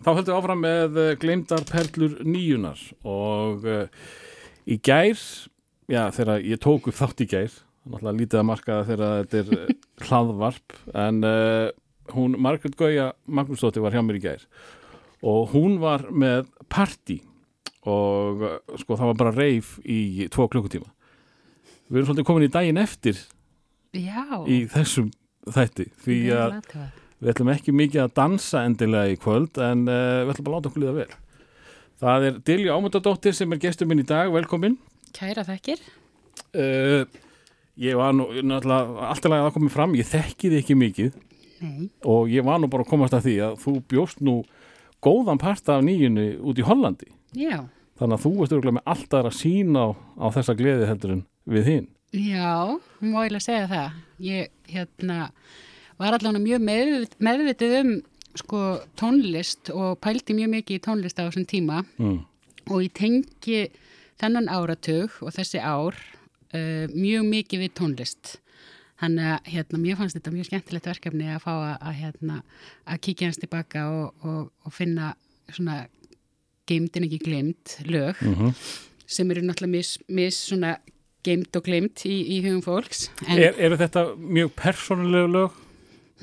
þá höldum við áfram með eh, gleymdar perlur nýjunar og uh, í gær, já þegar ég tók upp þátt í gær, náttúrulega lítið að marka þegar þetta er eh, hlaðvarp en uh, hún, Margaret Gauja Magnúsdóttir var hjá mér í gær og hún var með party og uh, sko það var bara reif í tvo klukkutíma. Við erum svolítið komin í daginn eftir Já, í þessum þætti því að. Við ætlum ekki mikið að dansa endilega í kvöld en uh, við ætlum bara að láta okkur líða vel. Það er Dilja Ámundadóttir sem er gestur minn í dag, velkomin. Kæra þekkir. Uh, ég var nú náttúrulega alltaf að það komið fram, ég þekki þið ekki mikið Nei. og ég var nú bara að komast að því að þú bjóst nú góðan part af nýjunni út í Hollandi. Já. Þannig að þú veist örgulega með alltaf að sína á, á þessa gleði heldur en við hinn. Já, ég að segja það. Ég hérna, var allavega mjög meðvit, meðvitið um sko, tónlist og pældi mjög mikið í tónlist á þessum tíma Mm. og ég tengi þennan áratug og þessi ár uh, mjög mikið við tónlist. Þannig að hérna, mér fannst þetta mjög skemmtilegt verkefni að fá að, að, hérna, að kíkja hans tilbaka og, og, og finna svona geimt en ekki gleimt lög Mm sem eru náttúrulega mis, mis svona geimt og gleimt í, í hugum fólks. En er, eru þetta mjög persónulegu lög?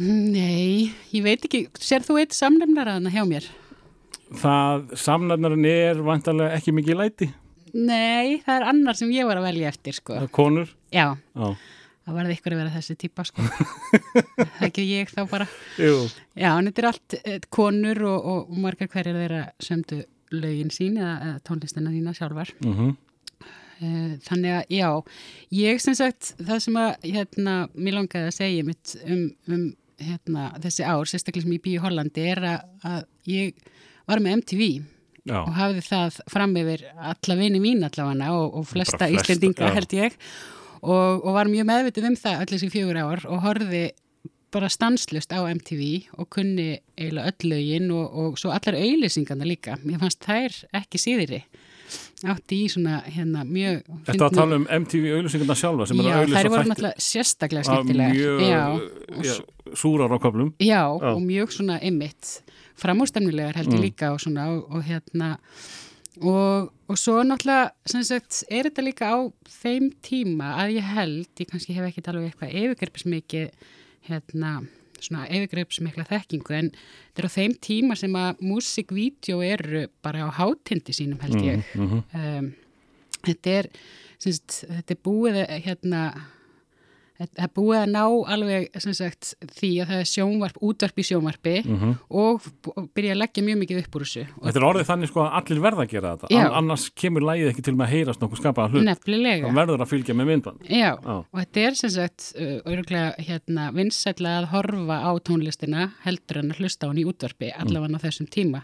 Nei, ég veit ekki, sér þú eitt samnefnaraðana hjá mér? Það samnarnarinn er vantarlega ekki mikið læti. Nei, það er annar sem ég var að velja eftir, sko. Það er konur. Já, Já. það varði ykkur að vera þessi típa, sko. það ekki ég þá bara. Jú. Já, en þetta er allt eh, konur og, og, margar hverjar þeirra sömdu lögin sín eða, eða tónlistina þína sjálfar. Mm Eh, Þannig að, já, ég sem sagt, það sem að, hérna, mér langaði að segja um, um hérna, þessi ár, sérstaklega sem ég bý í Hollandi, er að, að ég var með MTV Já. og hafði það fram yfir alla vini mín allavega og, og flesta Íslendinga held ég og, og var mjög meðvitið um það öll þessi fjögur ár og horfði bara stanslust á MTV og kunni eiginlega öll lögin og, og svo allar auðlýsingarna líka. Mér fannst þær ekki síðri. Átti í svona hérna mjög... Þetta að tala um MTV auðlýsingarna sjálfa sem er Já, að auðlýsa þær voru þætti náttúrulega sérstaklega skemmtilegar. mjög Já, já, súrar á köflum. já, Já. og mjög svona ymmit framúrstemnilegar held ég Mm. líka og svona og, og hérna og, og svo náttúrulega sem sagt, er þetta líka á þeim tíma að ég held, ég kannski hef ekki alveg eitthvað yfirgreipsmikið hérna svona yfirgreipsmikla þekkingu en þetta er á þeim tíma sem að músikvídeó eru bara á hátindi sínum held ég Mm -hmm. um, þetta er sagt, þetta er búið hérna þetta er búið að ná alveg sagt, því að það er sjónvarp, útvarp í sjónvarpi og, og byrja að leggja mjög mikið upp úr þessu Þetta er orðið þannig sko að allir verða að gera þetta. An annars kemur lægið ekki til með að heyrast nokkuð skapaða hlut. nefnilega Það verður að fylgja með myndband. Já, Já. og þetta er sem sagt örgulega hérna vinsætla að horfa á tónlistina heldur en að hlusta á hann í útvarpi allavega á þessum tíma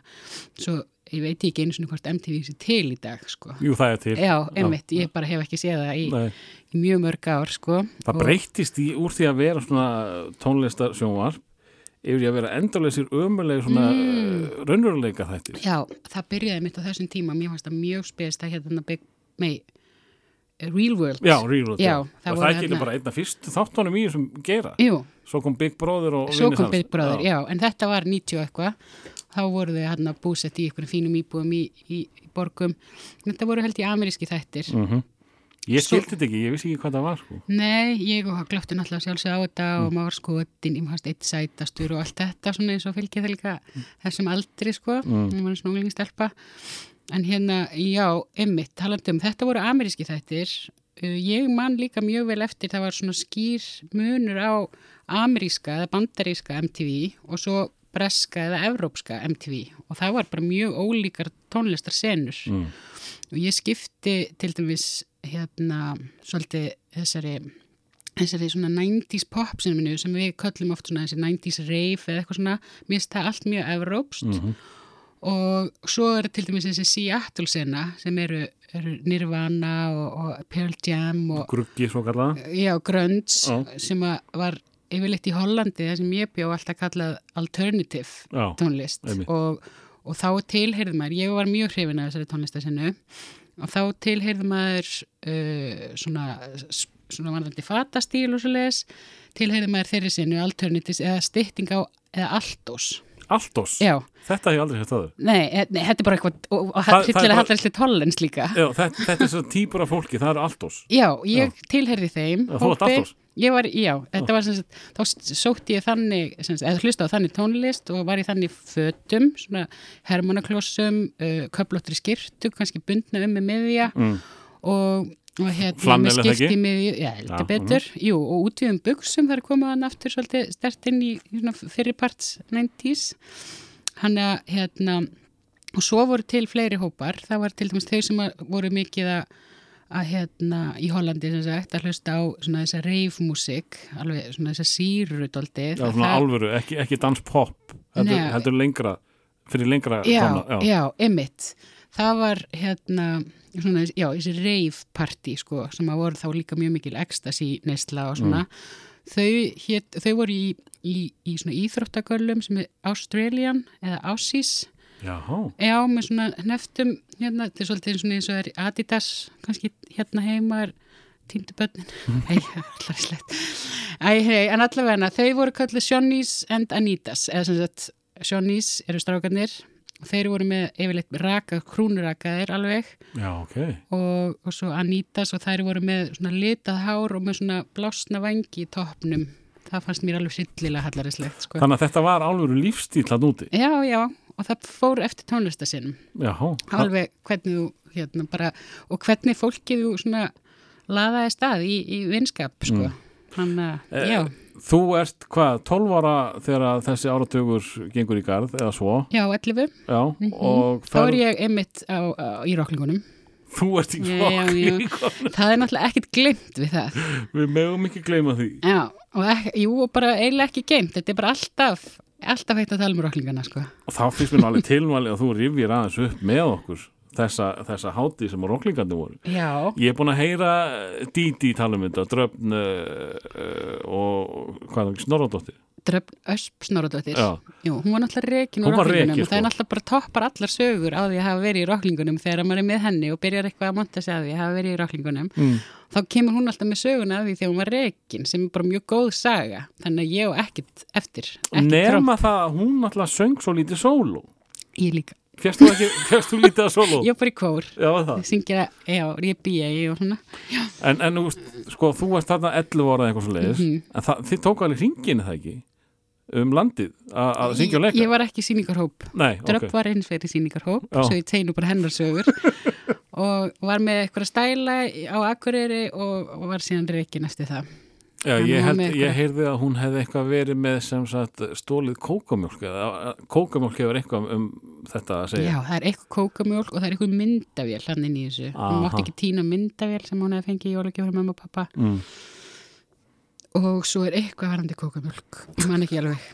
svo ég veit ekki einu svona hvort MTV sé til í dag sko. Jú, það er til. Já, einmitt, ég bara hef ekki séð það í, í mjög mörg ár sko. það Og- breytist í, úr því að vera svona tónlistar sjónvarp yfir að vera endurleysir ömuleg svona mm. raunveruleika þættir. Já, það byrjaði mitt á þessum tíma, mér fannst það mjög spes það hérna Big, mei, Real World. Já, Real Já, það, það það er ekki hérna- bara einna fyrst þáttunum í þessum gera. Jú, Svo kom Big Brother og svo kom. Big Brother, já. en þetta var 90 og eitthvað, þá voru þau hérna búsett í einhverjum fínum íbúum í, í, í borgum, þetta voru held í ameríski þættir. Mm Ég Svo- skildi þetta ekki, ég vissi ekki hvað það var sko. Nei, ég glöfti náttúrulega sjálfsög á þetta Mm. og maður var skotin, ég fannst eitt sætastur og allt þetta svona eins og fylgið það líka þessum aldri sko, Mm. það var snúlingi stelpa. En hérna, já, emmitt, talandi um, þetta voru ameríski þættir, uh, ég man líka mjög vel eftir, það var svona skýr munur á ameríska eða bandaríska MTV og svo breska eða evrópska MTV og það var bara mjög ólíkar tónlistar senur Mm. og ég skipti til dæmis hérna svolítið þessari þessari svona 90s pop sem, minu, sem við köllum oft svona þessi 90s rave eða eitthvað svona, mér finnst það allt mjög evrópst Mhm. og svo er til dæmis þessi Seattle sena sem eru, eru Nirvana og, og Pearl Jam og Gruggi svo kallaða. já, Grunts Já. sem var yfirleitt í Hollandi það sem ég bjó alltaf kallað alternative Já, tónlist. og, og þá tilheyrði maður, ég var mjög hrifin af þessari tónlistasennu og þá tilheyrði maður uh, svona, svona varðandi fatastíl og svo leis tilheyrði maður þeirri sinnu alternatives eða stytting á eða aldós Altos, Já, þetta hef ég aldrei hægt aður nei, e- nei, þetta er bara eitthvað, og, og Það- það er hryllilega bara- hallar til tollens líka. Já, þetta, þetta er svo típur af fólki, það eru Altos. Já, ég tilherði þeim. Já, þú ert hópi. Ég var, já, þetta var sem sagt, þá sótti ég þannig, sem sagt, eða hlusta á þannig tónlist og var í þannig fötum, svona hermannaklossum, uh, köflóttri skirtu, kannski bundna um með miðja mm. og, og hérna með skipti miðju, já, heldur mhm. betur, jú, og útvíðum buksum, það er komað hann aftur svolítið stert inn í, fyrirparts 90s, hann að, hérna, og svo voru til fleiri hópar, það var til dæmis þau sem voru mikið að að hérna í Hollandi sem sagt að hlusta á svona þessa reifmúsik alveg svona þessa síru dóldi Já, svona alvöru, ekki, ekki danspop heldur, heldur lengra fyrir lengra já, tóna, já, emitt það var hérna svona, já, þessi reifparti sko, sem að voru þá líka mjög mikil ekstasi neysla og svona. Þau, hét, þau voru í, í, í svona íþróttagöllum sem er Australian eða Aussies. Já, Já, með svona neftum hérna, þetta er svolítið eins og er Adidas kannski hérna heima er týndu bönnin Æ, allar slett Æ, hei, en allavega þau voru kallið Shonnies and Anitas eða sem sagt, Shonnies eru strákarnir. Þeir voru með yfirleitt raka, krúnurakaðir alveg. Já, ok. Og, og svo Anitas og þær voru með svona litað hár og með svona blásna vangi í toppnum. Það fannst mér alveg sillilega hallarislegt sko. Þannig að þetta var alvöru lífstíl að núti Já, já, og það fór eftir tónlistasinum Já, alveg hvernig þú hérna bara og hvernig fólkið þú svona laðaði stað í, í vinskap sko. hann að, Eh, Þú ert hvað, 12 ára þegar þessi áratögur gengur í garð eða svo? Já, 11 Já, og þá er ég einmitt á, á, í rocklingunum þú ert í fokk það er náttúrulega ekkert glimt við það. Við mögum ekki gleyma því. Já, og ekki, jú, og bara eiginlega ekki geimt þetta er bara alltaf, alltaf heitt að tala um rocklingana sko. og þá finnst mér nú alveg tilmæli að þú rifjir aðeins upp með okkur þessa, þessa hátíð sem rocklingandi voru. Já, Ég er búin að heyra Didi tala um þetta, Dröfn uh, og hvað er það, Snorradóttir Dröfn Ösp Snorradóttir. Já. Jú, hún var náttúrulega rekin úr rocklingunum og það er sko. náttúrulega bara toppar allar sögur á því að hafa verið í rocklingunum þegar maður er með henni og byrjar eitthvað að monta sig að því að hafa verið í rocklingunum mm. þá kemur hún alltaf með söguna af því þegar hún var rekin sem er bara mjög góð saga. Þannig að ég og ekkert eftir Nema það að hún alltaf söng svo lítið sóló. Ég líka, Fjast þú, lítið að ég var bara í kór. Já, það? Syngja, já, ég býja og svona. En, en veist, sko, þú varst þarna 11 ára eða eitthvað svo leiðis Mhm. en það, þið tók alveg hringinu það ekki um landið að syngja og leika ég var ekki Nei, Dröpp ok var eins fyrir sýningarhóp Já. svo ég tegnu bara hennar sögur og var með eitthvað stæla á Akureyri og, og var síðan rekin eftir það Já, ég, held, ég heyrði að hún hefði eitthvað verið með sem sagt stólið kókamjólk kókamjólk hefur eitthvað um þetta að segja Já, það er eitthvað kókamjólk og það er eitthvað myndavél hann inn í þessu. Hún Aha. mátti ekki tína myndavél sem hún hefði fengið í jólagjöfur mamma og pappa mm. Og svo er eitthvað varandi kókamjólk. Ég man ekki alveg.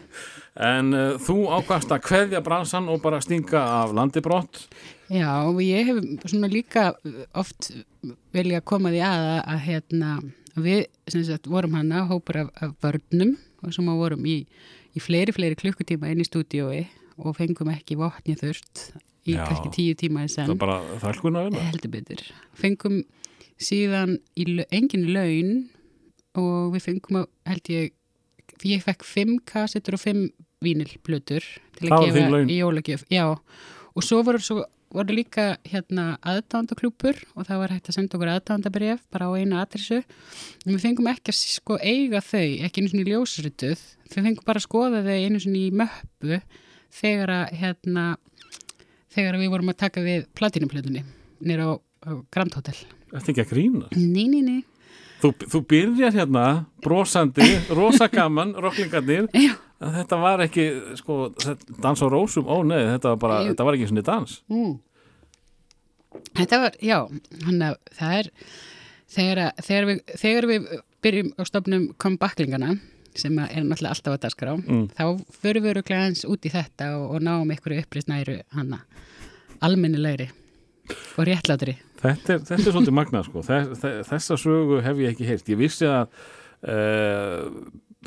En uh, þú ákvæmst að kveðja bransan og bara stinga af landi brott Já, og ég hef svona líka oft vilja koma því að að, að hérna, við sem sagt vorum hana hópur af, af börnum og sem að vorum í, í fleiri, fleiri klukkutíma inn í stúdiói og fengum ekki vopni þurft í Já. kannski tíu tíma í senn. það er bara þælkun að vinna fengum síðan í, engin laun og við fengum að held ég ég fekk fimm kassettur og fimm vínilblötur til að gefa í jólagjöf já, og svo voru, svo voru líka hérna aðdándaklúpur og það var hægt að senda okkur aðdándabref bara á einu adressu. En við fengum ekki að sko eiga þau ekki einu svona í ljósrituð. Við fengum bara að skoða þau einu svona í möppu þegar að hérna þegar við vorum að taka við platinumplötunni nýra á, á Grand Hotel. Þetta er ekki að grína? Ný, ný, ný Þú, þú byrjar hérna brosandi, rosa gaman, rocklingarnir þetta var ekki sko, dans á rósum, ó nei, þetta var bara Jú. þetta var ekki svona dans mm. Þetta var, já hann að það er þegar, að, þegar, við, þegar við byrjum á stofnum kombaklingana sem er náttúrulega alltaf að dagskrá Mm. þá förum við örugglega aðeins út í þetta og, og náum einhverju upprýst næru hanna almennilegri og réttlátri Þetta er, þetta er svolítið magnað sko. Þess, þessa sögu hef ég ekki heyrt. Ég vissi að uh,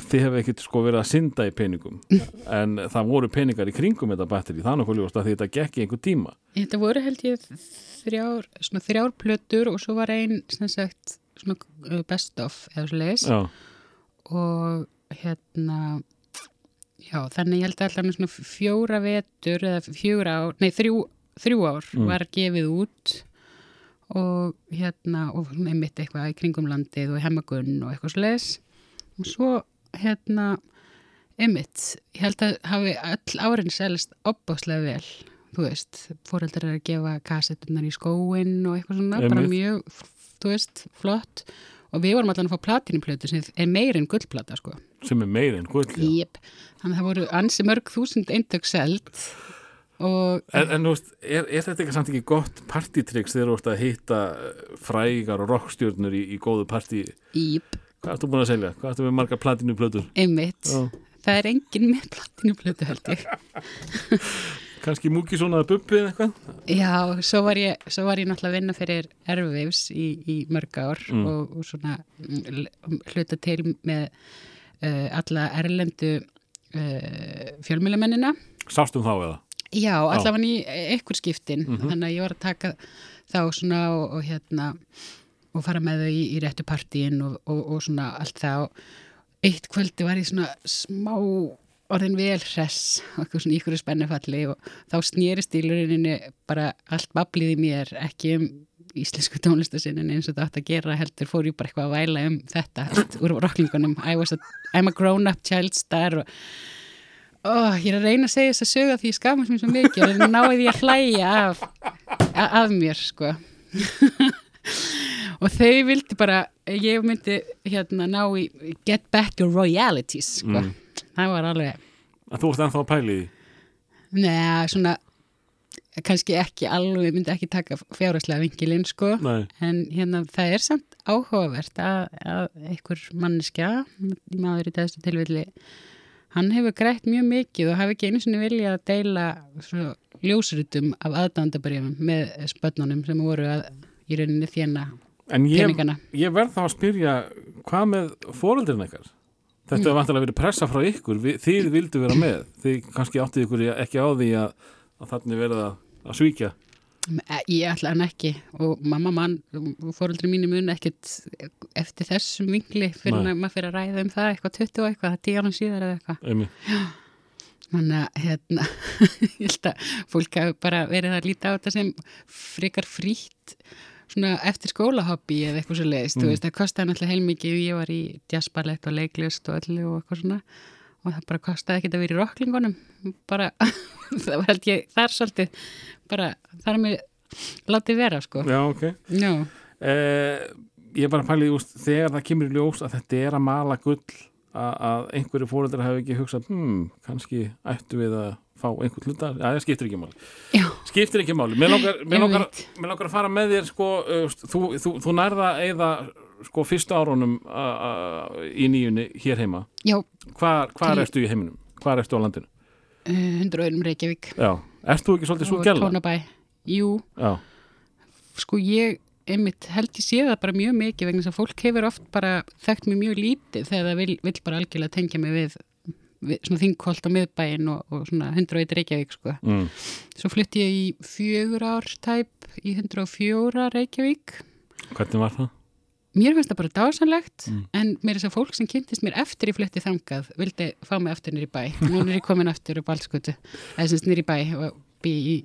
þið hefði ekkert sko verið að synda í peningum en það voru peningar í kringum þetta batteri, er ljóst að þetta gekk í einhver tíma. Þetta voru held ég þrjár, svona þrjár plötur og svo var ein sem sagt uh, best of eða svo leis Já, og hérna Já, þannig ég held að allavega svona fjóra vetur eða fjóra ár, nei þrjú, þrjú ár Mm. var gefið út og hérna og einmitt eitthvað í kringum landið og hemmagunn og eitthvað sles og svo hérna einmitt, ég held að hafi öll árin selst opbáslega vel þú veist, fóreldrar er að gefa kassettunar í skóin og eitthvað svona bara Einmitt. mjög, þú veist, flott. Og við vorum allan að fá platinuplötu sem er meir en gullplata sko. Sem er meir en gull já. Jep, þannig að það voru ansi mörg þúsund eindök selt og En, en veist, er, er þetta ekki samt ekki gott partitryggs þegar þú ert að hitta eh, frægar og rockstjörnur í, í góðu partí íp, Hvað ertu búin að selja? Hvað ertu með margar platinu plötur? einmitt Já. það er engin með platinuplötu held ég Kannski múki svona að bubbi eða eitthvað? Já, svo var ég, svo var ég náttúrulega að vinna fyrir Erfivs í, í mörg ár Mm. og, og svona mm, hluta til með uh, alla erlendu uh, fjölmjölamennina Sástum þá eða? Já, allavega í einhver skiptin. Mhm. þannig að ég var að taka þá svona og, og hérna og fara með þau í, í réttu partíin og, og, og svona allt það. Og eitt kvöldi var ég svona smá orðin vel hress og eitthvað svona ykkur spennufalli og þá snýrist í lurinninni bara allt bablið í mér ekki um íslensku tónlistasinnin eins og þetta átt að gera heldur fór ég bara eitthvað að væla um þetta allt úr rocklingunum I was a, I'm a grown up child star og Oh, ég er að reyna að segja þess að söga því ég skafum sem svo mikið og náði því að hlæja af, af mér sko og þau vildi bara ég myndi hérna ná í get back your royalities sko Mm. það var alveg Að þú ert ennþá að pæli því? neða svona kannski ekki alveg, ég myndi ekki taka fjárhæslega vinkilinn sko Nei. en hérna það er samt áhugavert að, að einhver manneskja maður í þessu tilvilli hann hefur grætt mjög mikið og hafi ekki einu sinni vilja að deila svo ljósrutum af aðdándabrjöfum með spönnunum sem voru að í rauninni þjena En ég, ég verð þá að spyrja hvað með fóreldrin ekkert? Þetta er vantilega verið pressa frá ykkur. Þið vildu vera með. Þið kannski áttið ykkur ekki á því að, að þannig verið að, svíkja Ég ætla hann ekki og mamma mann, fóreldri mínu mun ekkit eftir þessum vingli fyrir Nei. að maður fyrir að ræða um það eitthvað 20 og eitthvað, 10 árum síðar eða eitthvað. Þannig að hérna, ég held að fólk hafi bara verið að líta á þetta sem frekar frítt svona eftir skólahobby eða eitthvað svo leiðist, Mm. þú veist, það kostaði náttúrulega heilmikið, ég var í jazzballett og leiklist og öllu og eitthvað svona og það bara kostaði ekki að vera í rocklingunum bara, það var held ég þar svolítið, bara þar mér látið vera, sko. Já, ok. Já, eh, Ég bara að pæli úst, þegar það kemur í ljós að þetta er að mala gull að, einhverju fóreldrar hafi ekki hugsað hmm, kannski ættu við að fá einhvern hluta, já, það skiptir ekki máli. Já, skiptir ekki máli, mér langar, mér langar, mér langar að fara með þér sko, uh, þú, þú, þú nærða eða sko fyrstu árunum í nýjunni hér heima. Já. Hvar, hvar Til- ertu í heiminum, hvar ertu á landinu? Uh, 100 öðrum Reykjavík. Já, ert þú ekki svolítið svo gæla Tónabæ Jú, já, sko ég einmitt held ég sé það bara mjög mikið vegna þess að fólk hefur oft bara þekkt mér mjög lítið þegar það vil, vil bara algjörlega tengja mig við, við svona þingholt á miðbæin og, og svona 101 Reykjavík sko. mm, Svo flutti ég í fjögur ár tæp í 104 Reykjavík. hvernig var það? Mér finnst það bara dásanlegt Mm. en mér er þess að fólk sem kynntist mér eftir ég flutti þangað vildi fá mig aftur nýri bæ. Nú er ég komin aftur upp allskutu, eða sem nýri bæ og bý í,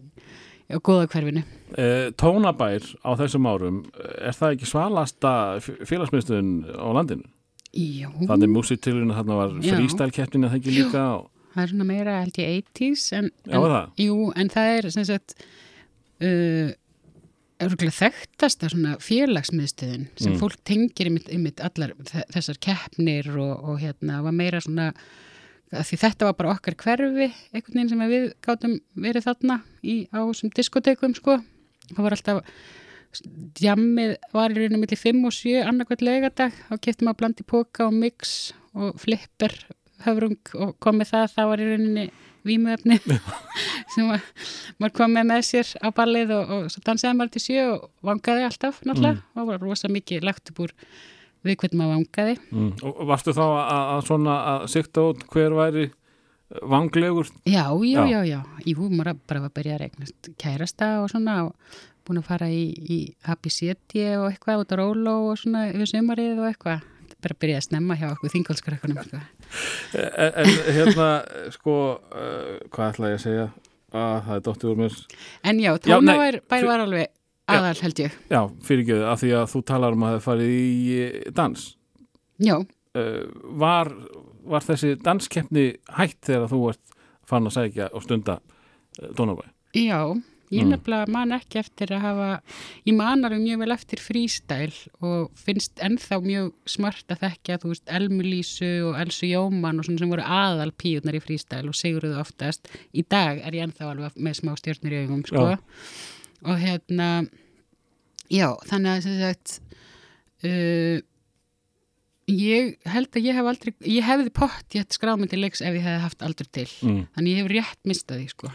á góða hverfinu. Eh, tónabær á þessum árum er það ekki svalasta félagsmiðstöðun á landinu? Jú, Þannig músitilurinn þarna var frístælkeppnin það ekki líka og, það er svona meira held ég 80s en, Já, en, það? Jú, en það er sem sagt uh, örgulega þekktasta svona félagsmiðstöðin sem Mm. fólk tengir ymitt, ymitt allar þe- þessar keppnir og, og hérna var meira svona því þetta var bara okkar hverfi einhvern veginn sem við gátum verið þarna í, á þessum diskotekum sko það var alltaf jammið var í rauninu millir 5 og 7 annarkvæmt laugardag og keftum að blandi póka og mix og flipper höfrung og kom með það, það var í rauninni vímuefni sem maður kom með með sér á ballið og, og svo dansaði maður til sjö og vangaði alltaf náttúrulega. Og það var rosa mikið lagt upp úr við hvernig maður vangaði. Mm, og varstu þá að, svona að sikta út hver væri vanglegur? Já, já, Já. já, jú, maður bara var að byrja að regnast kærasta og svona og búin að fara í, í Happy City og eitthvað út á Róló og svona yfir sumarið og eitthvað bara byrjaði að snemma hjá okkur þingolskarökkunum sko. En, en hérna, sko, uh, hvað ætla ég að segja? að það er dóttið úr mér En já, Já, nei, tónabær bær var alveg aðal held ég Já, fyrirgjöðu, af því að þú talar um að það farið í eh, dans Já, uh, var, var þessi danskeppni hætt þegar þú ert fann að sækja og stunda tónabæ? já Ég Mm. nefnilega man ekki eftir að hafa, ég man alveg mjög vel eftir frístæl og finnst ennþá mjög smart að þekkja, þú veist, Elmu Lísu og Elsu Jóman og svona sem voru aðal píurnar í frístæl og siguruðu oftast. Í dag er ég ennþá alveg með smá stjórnir í augum, sko. Já. Og hérna, já, þannig að sem sagt, uh, ég held að ég hef aldrei, ég hefði pott ég hætti til leiks ef ég hefði haft aldur til. Mm. Þannig ég hef rétt mistað því, sko.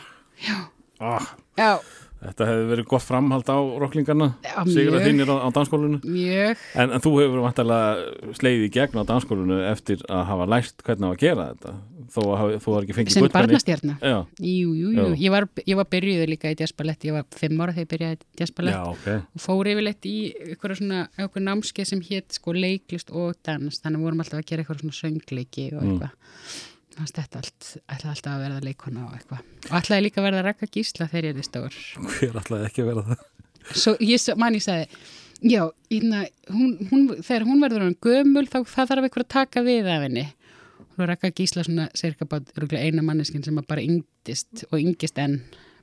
Ah, Já, þetta hefði verið gott framhald á rocklingarna Sigur að þínir á, á dansskólinu mjög. en, en þú hefur vantarlega sleiði gegn á dansskólinu eftir að hafa lært hvernig að gera þetta þó að þú var ekki fengið sem gullpenni. barnastjarna? Já, jú, jú, jú. Ég, var, ég var byrjuður líka í jazzballett ég var fimm ára þegar ég byrjaði í jazzballett já, ok. Og fór yfirleitt í ykkur svona ykkur námskeið sem hétt sko leiklist og dans. Þannig vorum alltaf að gera eitthvað svona söngleiki og Mm. Þannig að þetta ætlaði alltaf að verða leikona og eitthvað. Og ætlaði líka að verða rakka gísla þegar ég er stór. Hver ætlaði ekki að vera það? Svo ég, sa- man ég sagði já, ína, hún, hún, þegar hún verður hann gömul þá þarf eitthvað að taka við af henni. Og Raka Gísla svona cirka bát eina manneskin sem bara yngdist og yngist enn.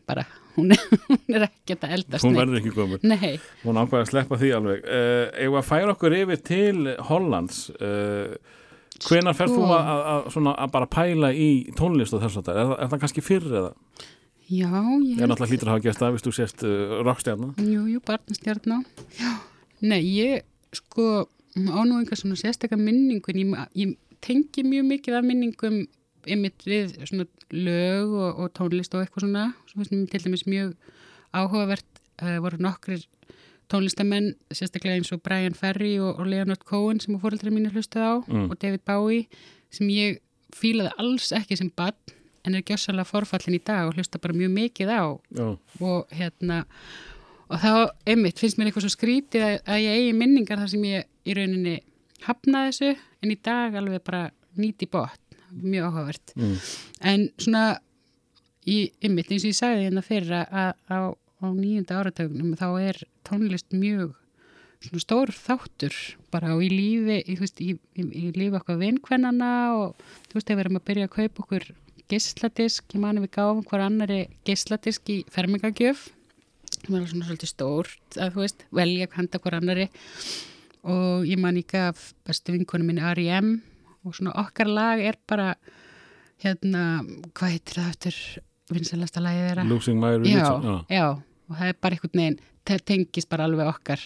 Bara, hún er, hún er ekkert að eldast hún verður ekki gömur Nei, hún ákveði að sleppa því alveg. Uh, eigum við að færa okkur yfir til Hollands? Uh, hvenar fer Sko. þú að, að, að, að bara pæla í tónlist og þess að það er, er það kannski fyrr eða? Já, ég ég er náttúrulega hlýtur að hafa gert það viðst þú sést uh, rockstjarna. Jú, jú, barnastjarná Já, nei, ég sko á nú einhver svona sérstakka minningun ég, ég tengi mjög mikið af minningum einmitt við svona lög og, og tónlist og eitthvað svona svo finnst mér til dæmis mjög áhugavert. Uh, voru nokkrir tónlistamenn, sérstaklega eins og Brian Ferry og, og Leonard Cohen sem að fóreldri mínu hlustuð á Mm. og David Bowie sem ég fílaði alls ekki sem bann en er gjössalega forfallin í dag og hlusta bara mjög mikið á já, og hérna og þá, einmitt, finnst mér eitthvað svo skrítið að, að ég eigi minningar þar sem ég í rauninni hafnaði þessu en í dag alveg bara nýti bótt mjög áhugavert mm. en svona í, einmitt, eins og ég sagði hérna fyrir að, að á, á nýjunda áratögnum þá er tónlist mjög svona stór þáttur bara og í lífi, í, veist, í, í, í lífi okkar vinkvennana og þú veist, þegar við erum að byrja að kaupa okkur geisladisk, ég mani við gáfum hver annari geisladisk í fermingagjöf sem er svona svolítið stórt að þú veist, velja handa hver annari og ég man ég gaf bestu vinkonu minni R.E.M. og svona okkar lag er bara hérna, hvað heitir það eftir vinsalasta lagið þeirra? Losing My Religion já. já, og það er bara einhvern veginn, það tengist bara alveg okkar.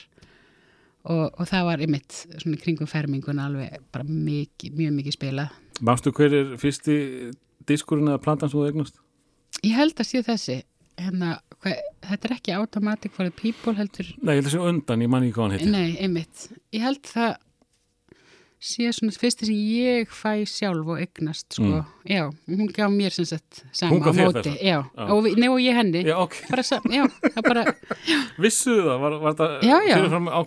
Og, og það var einmitt svona kringum ferminguna alveg bara mikið, mjög mikið spilað. Mástu hver er fyrsti diskurinn eða plantan sem þú eignast? Ég held að sé þessi, hérna, hvað, þetta er ekki Automatic for the People heldur, Nei, ég held að sé undan, ég man ekki hvað hann heitir. Nei, einmitt, ég held það sé svona fyrsti sem ég fæ sjálf og eignast, sko, já, hún gaf mér sem Hún sama á móti, já, Já. og, nei, og ég henni, Já, ok, já, bara, vissuðu það, var, var það Já, já.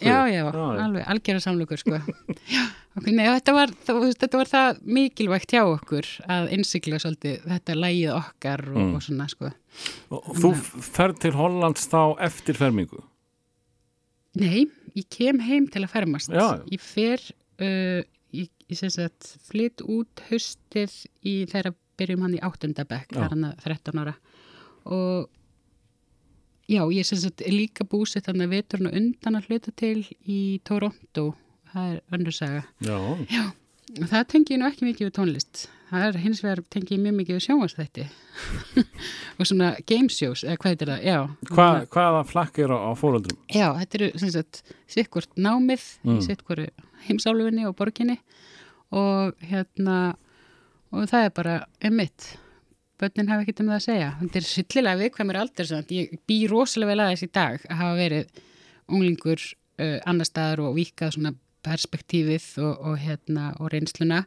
já, já, alveg, algjörða samlugur sko. já, ok, nei, þetta var, það, þetta var það mikilvægt hjá okkur að innsikla svolítið þetta lægið okkar og, Mm. og svona sko. Og þú ferð til Hollands þá eftir fermingu? Nei, ég kem heim til að fermast. Ég fer, uh, ég, ég sem sagt, flytt út haustið í þegar byrjum hann í áttundabekk, Já. það er hann að 13 ára og já, ég sagt er líka búsett hann að veturinn og undan að hluta til í Toronto, það er önnur saga. Já, Og það tengi ég nú ekki mikið við tónlist. Það er hins vegar tengi ég mjög mikið við sjónvarsþætti og svona game shows, eða hvað heitir það, já. Hva, hvaða flakk er á, fóröldrum? Já, þetta eru sem sagt sikkvort námið Mm. í heimsálfunni og borginni og hérna og það er bara emitt. Bönnin hafa ekkert um það að segja. Þetta er syllilega viðkvæmur aldur. Ég bý rosalega vel aðeins í dag að hafa verið unglingur uh, annar staðar og vikað perspektífið og, og, hérna, og reynsluna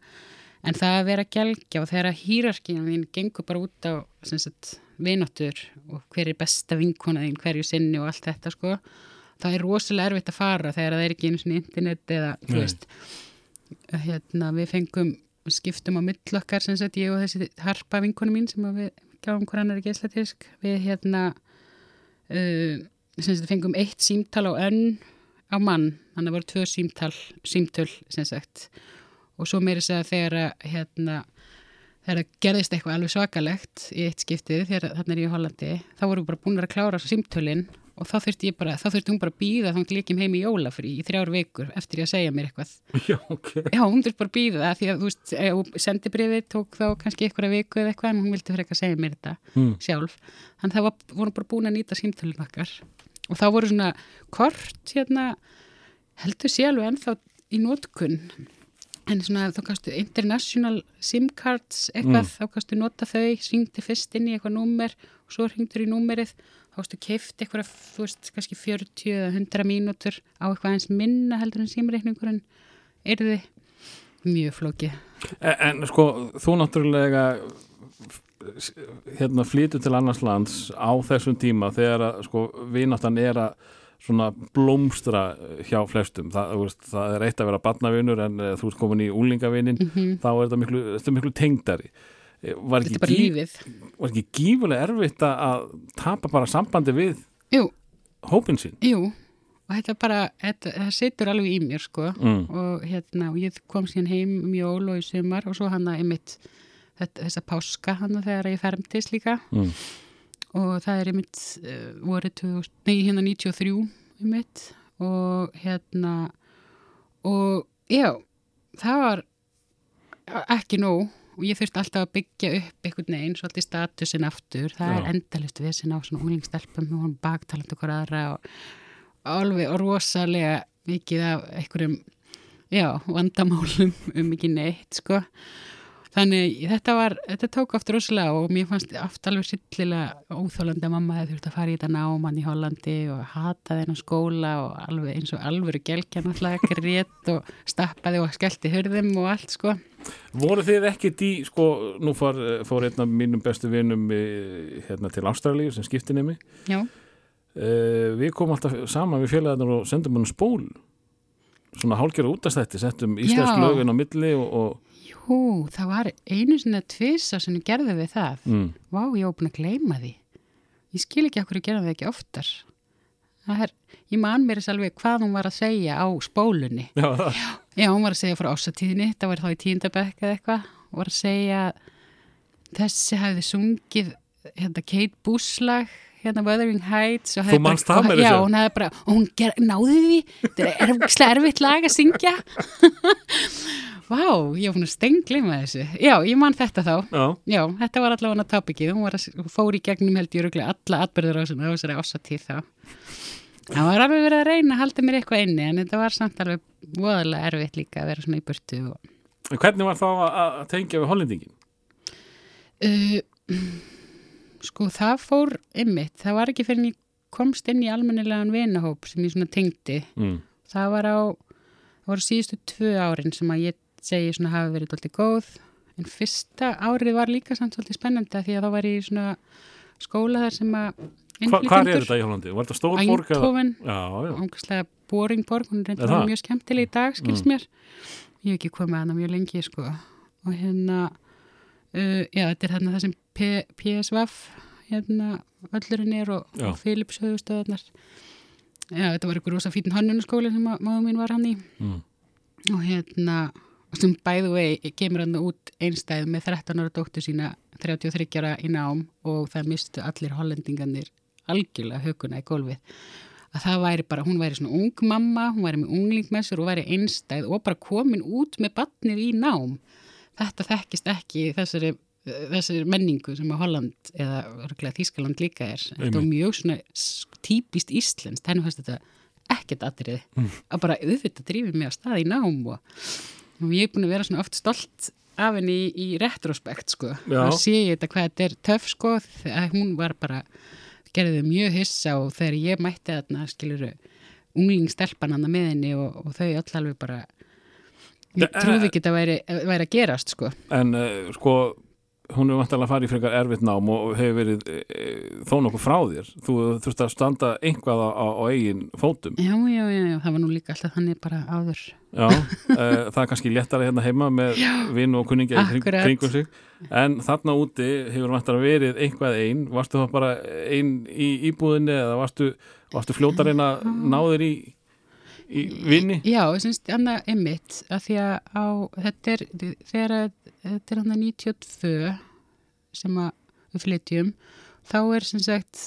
en það að vera gælgja og þegar hýrarkíðan þín gengur bara út á sagt, vináttur og hver er besta vinkona þín hverju sinni og allt þetta sko það er rosalega erfitt að fara þegar það er ekki einu svona internet eða þú veist hérna, við fengum skiptum á millokkar sem sagt ég og þessi harpa vinkonu mín sem að við gáum hver annar í geislatisk við hérna uh, sem sagt fengum eitt símtal á önn á mann, þannig að það voru tvö símtal símtöl sem sagt. Og svo meiri segja þegar að hérna þegar það gerðist eitthvað alveg svakalegt í eitt skiptið þegar þarna er ég í Hollandi þá voru bara búin að klára símtölinn og þá þurfti ég bara, þá þurfti hún bara að býða þá líkjum heim í jólafri í þrjár vikur eftir að segja mér eitthvað. Já, ok. Já, hún þurfti bara að býða það því að, þú veist, sendibriðið tók þá kannski einhverja viku eða eitthvað en hún vildi fyrir eitthvað segja mér þetta mm. sjálf. Þannig það var, voru bara búin að nýta símtölun okkar og þá voru svona kort, hérna, heldur alveg ennþá í nótkunn en svona þá kannstu international sim cards eitthvað, mm. þá kannstu nota þau, syngti fyrst inn í eitthvað númer og svo ringtur í númerið þá kannstu keift eitthvað, þú veist, kannski 40 eða 100 mínútur á eitthvað eins minna heldur en simreikningurinn er þið mjög flókið. En, en sko, þú náttúrulega hérna flytur til annars lands á þessum tíma þegar að sko vináttan er að svona blómstra hjá flestum það, veist, það er eitt að vera barnavinur en uh, þú ert komin í úlingavinin mm -hmm. þá er þetta miklu, miklu tengdari eh, var ekki, gí, var ekki gífulega erfitt að tapa bara sambandi við Jú. hópin sín Jú, og þetta bara þetta, það setur alveg í mér sko. Mm. og hérna, og ég kom síðan heim um jól og í sumar og svo hann að einmitt þessa páska hann þegar ég fermtist líka. Mm. Og það er einmitt uh, voru 2000, nei, hérna 93 einmitt. Og hérna og já, það var ekki nóg og ég þurfti alltaf að byggja upp einhvern veginn, svolítið statusin aftur það já. er endalist við sem á svona unglingstelpum við vorum baktalandu hver aðra og alveg og rosalega mikið af einhverjum já, vandamálum um ekki neitt sko Þannig þetta var, þetta tók oft rosalega og mér fannst oft alveg sillilega óþólandi að mamma hefði þurft að fara í þetta náman í Hollandi og hata þennan skóla og alveg eins og alvöru gelkja náttúrulega greitt og stappaði og skellti hörðum og allt sko. Voru þið ekkit í, sko, nú fór, fór einn af mínum bestu vinum hérna til Ástralíu sem skipti nemi. Já. Uh, við komum alltaf saman við fjölaðarnar og sendum hann spól, svona hálgjörðu útastætti, settum íslensk lögin á milli og, og Jú, það var einu svona tvisa sem gerði við það. Mm. Vá, ég var búin að gleyma því. Ég skil ekki okkur að gera það ekki oftar. Er, ég man mér þess alveg hvað hún var að segja á spólunni. Já, já, já hún var að segja frá ásatíðinni, það var þá í tíndabekk eða eitthvað. Hún var að segja þessi hafði sungið hérna Kate Buslag hérna Wuthering Heights Þú mannst það með þessu? Já, hún hefði bara, og hún ger, náði því þetta er erfitt lag að syngja Vá, ég var stenglima þessu. Já, ég man þetta þá. Já. Já, þetta var allavega tópikið. Hún, hún fór í gegnum held ég röglega alla atbyrður á þessari ásatíð þá. Það var alveg verið að reyna að halda mér eitthvað inni en þetta var samt alveg voðalega erfitt líka að vera svona í burtu. Og... Hvernig var þá að tengja við hollendingin? Uh, sko, það fór ymmit. Það var ekki fyrir en ég komst inn í almennilegan vinahóp sem ég svona tengdi. Mm. Það var á, það voru síðustu tvö árin sem að ég segi svona hafi verið doldið góð. En fyrsta árið var líka samt svolítið spennandi því að þá var ég í svona skóla þar sem að Hva, Hvað er þetta í Hollandi? Var þetta Stórborg? Æntofan, ángustlega Boringborg, hún er reynda mjög skemmtileg í dag skilst mm. mér, ég hef ekki komið að hana mjög lengi sko. Og hérna uh, já þetta er hérna það sem P PSVaf hérna öllurinn er og, og Philips höfustöðarnar já þetta var ykkur rosa fítin hannunarskóli sem maður mín var hann í. Mm. og hérna sem bæðu vei kemur hann út einstæð með 13 ára dóttu sína 33 ára í nám og það mistu allir hollendinganir algjörlega hökuna í gólfið. Að það væri bara, hún væri svona ung mamma hún væri með unglingmessur og væri einstæð og bara komin út með batnir í nám. Þetta þekkist ekki þessari, þessari menningu sem að Holland eða Þískaland líka er. Þetta er mjög svona típist íslenskt, henni fannst þetta ekkert aðrið mm. að bara auðvitað drífið mig á stað í nám og og ég er búin að vera svona oft stolt af henni í, í retrospekt sko. Og sé ég þetta hvað þetta er töf sko þegar hún var bara gerðið mjög hissa og þegar ég mætti þarna skiluru unglingstelpan hann með henni og, og þau öll alveg bara ég trúði ekki að þetta væri, væri að gerast sko. En uh, sko hún er vantilega að fara í frekar erfitt nám og hefur verið e, e, þó nokkuð frá þér. Þú þurft að standa einhvað á, á, eigin fótum. Já, já, já, já, það var nú líka alltaf þannig bara áður. Já, e, það er kannski léttara hérna heima með vinn og kunningja í Akkurat. kringum sig. En þarna úti hefur vantilega verið einhvað einn, varstu þá bara einn í íbúðinni eða varstu, varstu fljótarinn að ná þér í, í vinni? Já, ég syns annað emitt að því að á, þetta er þegar að þetta er hann að 92 sem að við flytjum þá er sem sagt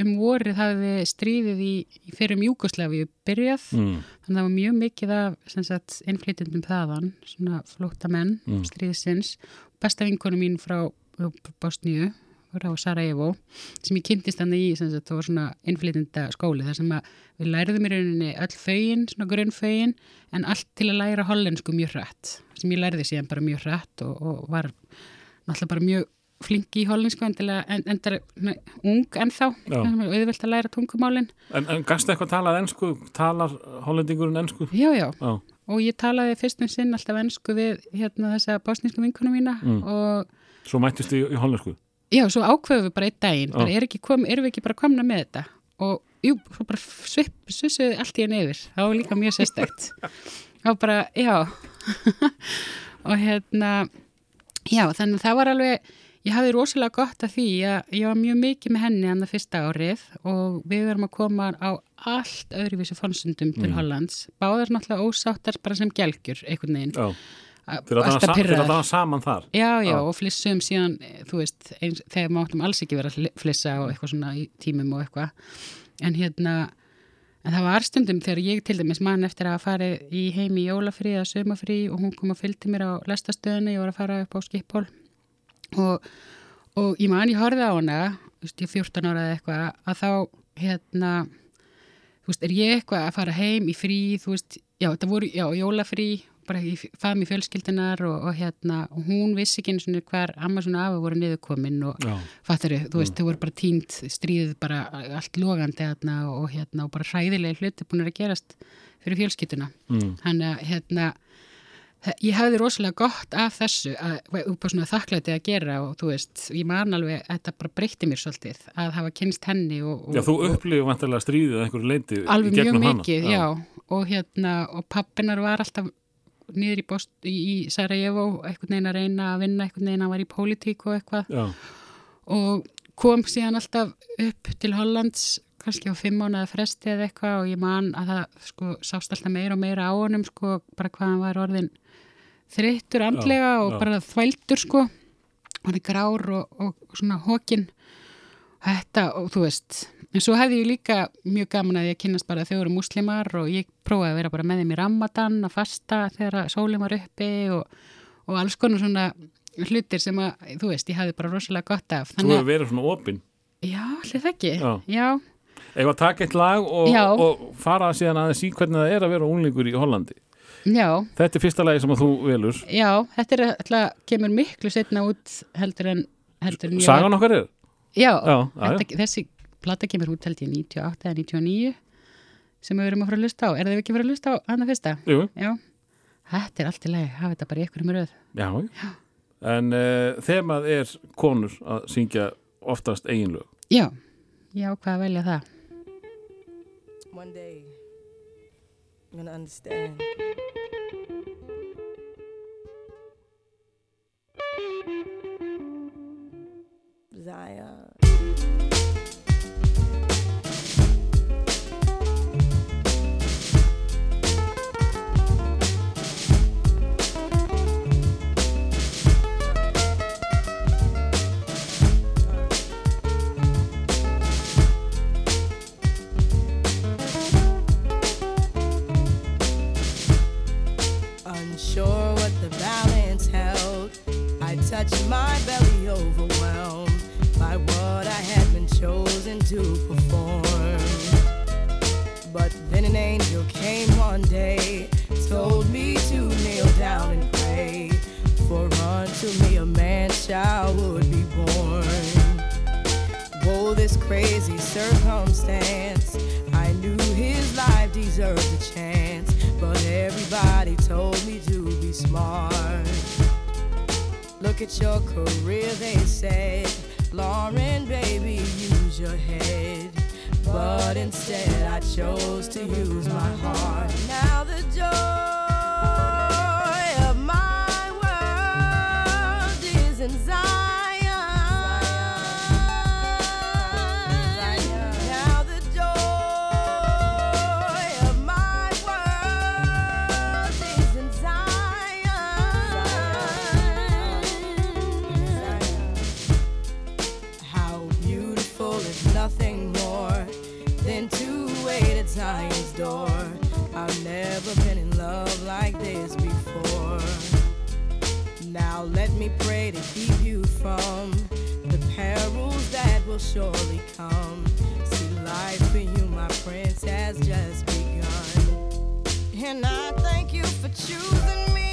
um vorið hafi stríðið í, í fyrir um Júkoslavíu byrjað Mm. þannig að það var mjög mikið af sagt innflytjendum þaðan svona flóttamenn Mm. stríðsins besta vinkonu mín frá Bosníu frá Sarajevo sem ég kynntist hann í sem sagt, það var svona innflytjenda skóli þar sem við læriðum í rauninni öll fögin, svona grunnfögin en allt til að læra hollensku mjög hrætt sem ég læriði síðan bara mjög hrætt og, og var náttúrulega bara mjög flinki í hollensku endilega en, endar ung ennþá Já. auðvelt að læra tungumálin En, en gasta eitthvað talað ensku, talar hollendingurinn ensku? já, já, Já, og ég talaði fyrst um sinn alltaf ennsku við hérna þessa bosnísku vinkonu mína Mm. og svo mættist þið í, í hollensku já, svo ákveðum við bara einn daginn, bara er kom, erum við ekki bara komna með þetta? Og jú, svo bara svip, sussuði allt í henni yfir, það var líka mjög sérstækt og bara, já. Og hérna já, þannig að það var alveg ég hafði rosalega gott af því að ég var mjög mikið með henni hann það fyrsta árið og við verum að koma á allt öðruvísi fónsundum til Mm. Hollands. Báðar náttúrulega ósáttar bara sem gelgjur einhvern veginn. Að- fyrir að það var saman þar Já, já, Já. og flissum síðan, eh, þú veist, eins, þegar máttum alls ekki vera að fli- flissa og eitthvað svona í tímum og eitthvað. En hérna, en það var stundum þegar ég til dæmis mann eftir að fara í heim í jólafrí eða sömafrí og hún kom að fylgdi mér á lestastöðinu, ég var að fara upp á skiphól og, og ég man, ég horfði á hana, þú veist, ég er 14 ára eða eitthvað, að þá, hérna, þú veist, er ég eitthvað að fara heim í frí, þú veist, já, þetta voru, já, jólafrí, bara í faðum í fjölskyldunar og, og hérna, og hún vissi ekki einu svona hvar amma svona afi voru niðurkomin og fattari, þú veist, þau voru bara tínt stríðið bara allt logandi hérna og hérna, og bara hræðilegi hluti búin að gerast fyrir fjölskylduna mm. hann að, hérna ég hafði rosalega gott af þessu að, upp á svona þakklæti að gera og þú veist, ég man alveg, þetta bara breytti mér svolítið, að hafa kynst henni og, og, Já þú upplifið vantilega stríðið að einhverju leiti alveg mjög gegnum hana. mikið, já. og hérna, og pappinar var alltaf niður í, í Sarajevo einhvern veginn að reyna að vinna einhvern veginn að var í pólitík og eitthvað. Já, og kom síðan alltaf upp til Hollands kannski á fimm mánuða fresti eða eitthvað og ég man að það sko sást alltaf meira og meira á honum sko bara hvað hann var orðin þreyttur andlega Já, og já. bara þvældur sko hann er grár og, og, og svona hókin þetta og þú veist en svo hefði ég líka mjög gaman að ég kynast bara þau eru muslimar og ég prófaði að vera bara með þeim í Ramadan að fasta þegar sólinn var uppi og, og alls konar svona hlutir sem að, þú veist, ég hefði bara rosalega gott af. Þú hefur verið svona opinn. Já, það ekki. Já. Já, Ef að taka eitt lag og, og fara síðan aðeins í hvernig það er að vera unglingur í Hollandi? Já, Þetta er fyrsta lagi sem að þú velur. Já, þetta er alltaf, kemur miklu setna út heldur en, heldur en ég. Sagan okkar er? Já, já, þetta, þessi plata kemur út held ég 98 eða 99 sem við erum að fara að lusta á. Er það ekki að fara að lusta á hana fyrsta? Jú, Já, þetta er allt í lagi, hafa þetta bara í ykkur um röð. já, En uh, þemað er konur að syngja oftast eiginlög Já, já, hvað að velja það? One day, I'm gonna understand. Zion. Touched my belly overwhelmed by what I had been chosen to perform. But then an angel came one day, told me to kneel down and pray, for unto me a man child would be born. Whoa, this crazy circumstance. I knew his life deserved a chance, but everybody told me to be smart. Look at your career, they said, Lauren, baby, use your head. But instead, I chose to use my heart. Now the joy of my world is in let me pray to keep you from the perils that will surely come. See, life for you, my prince, has just begun. And I thank you for choosing me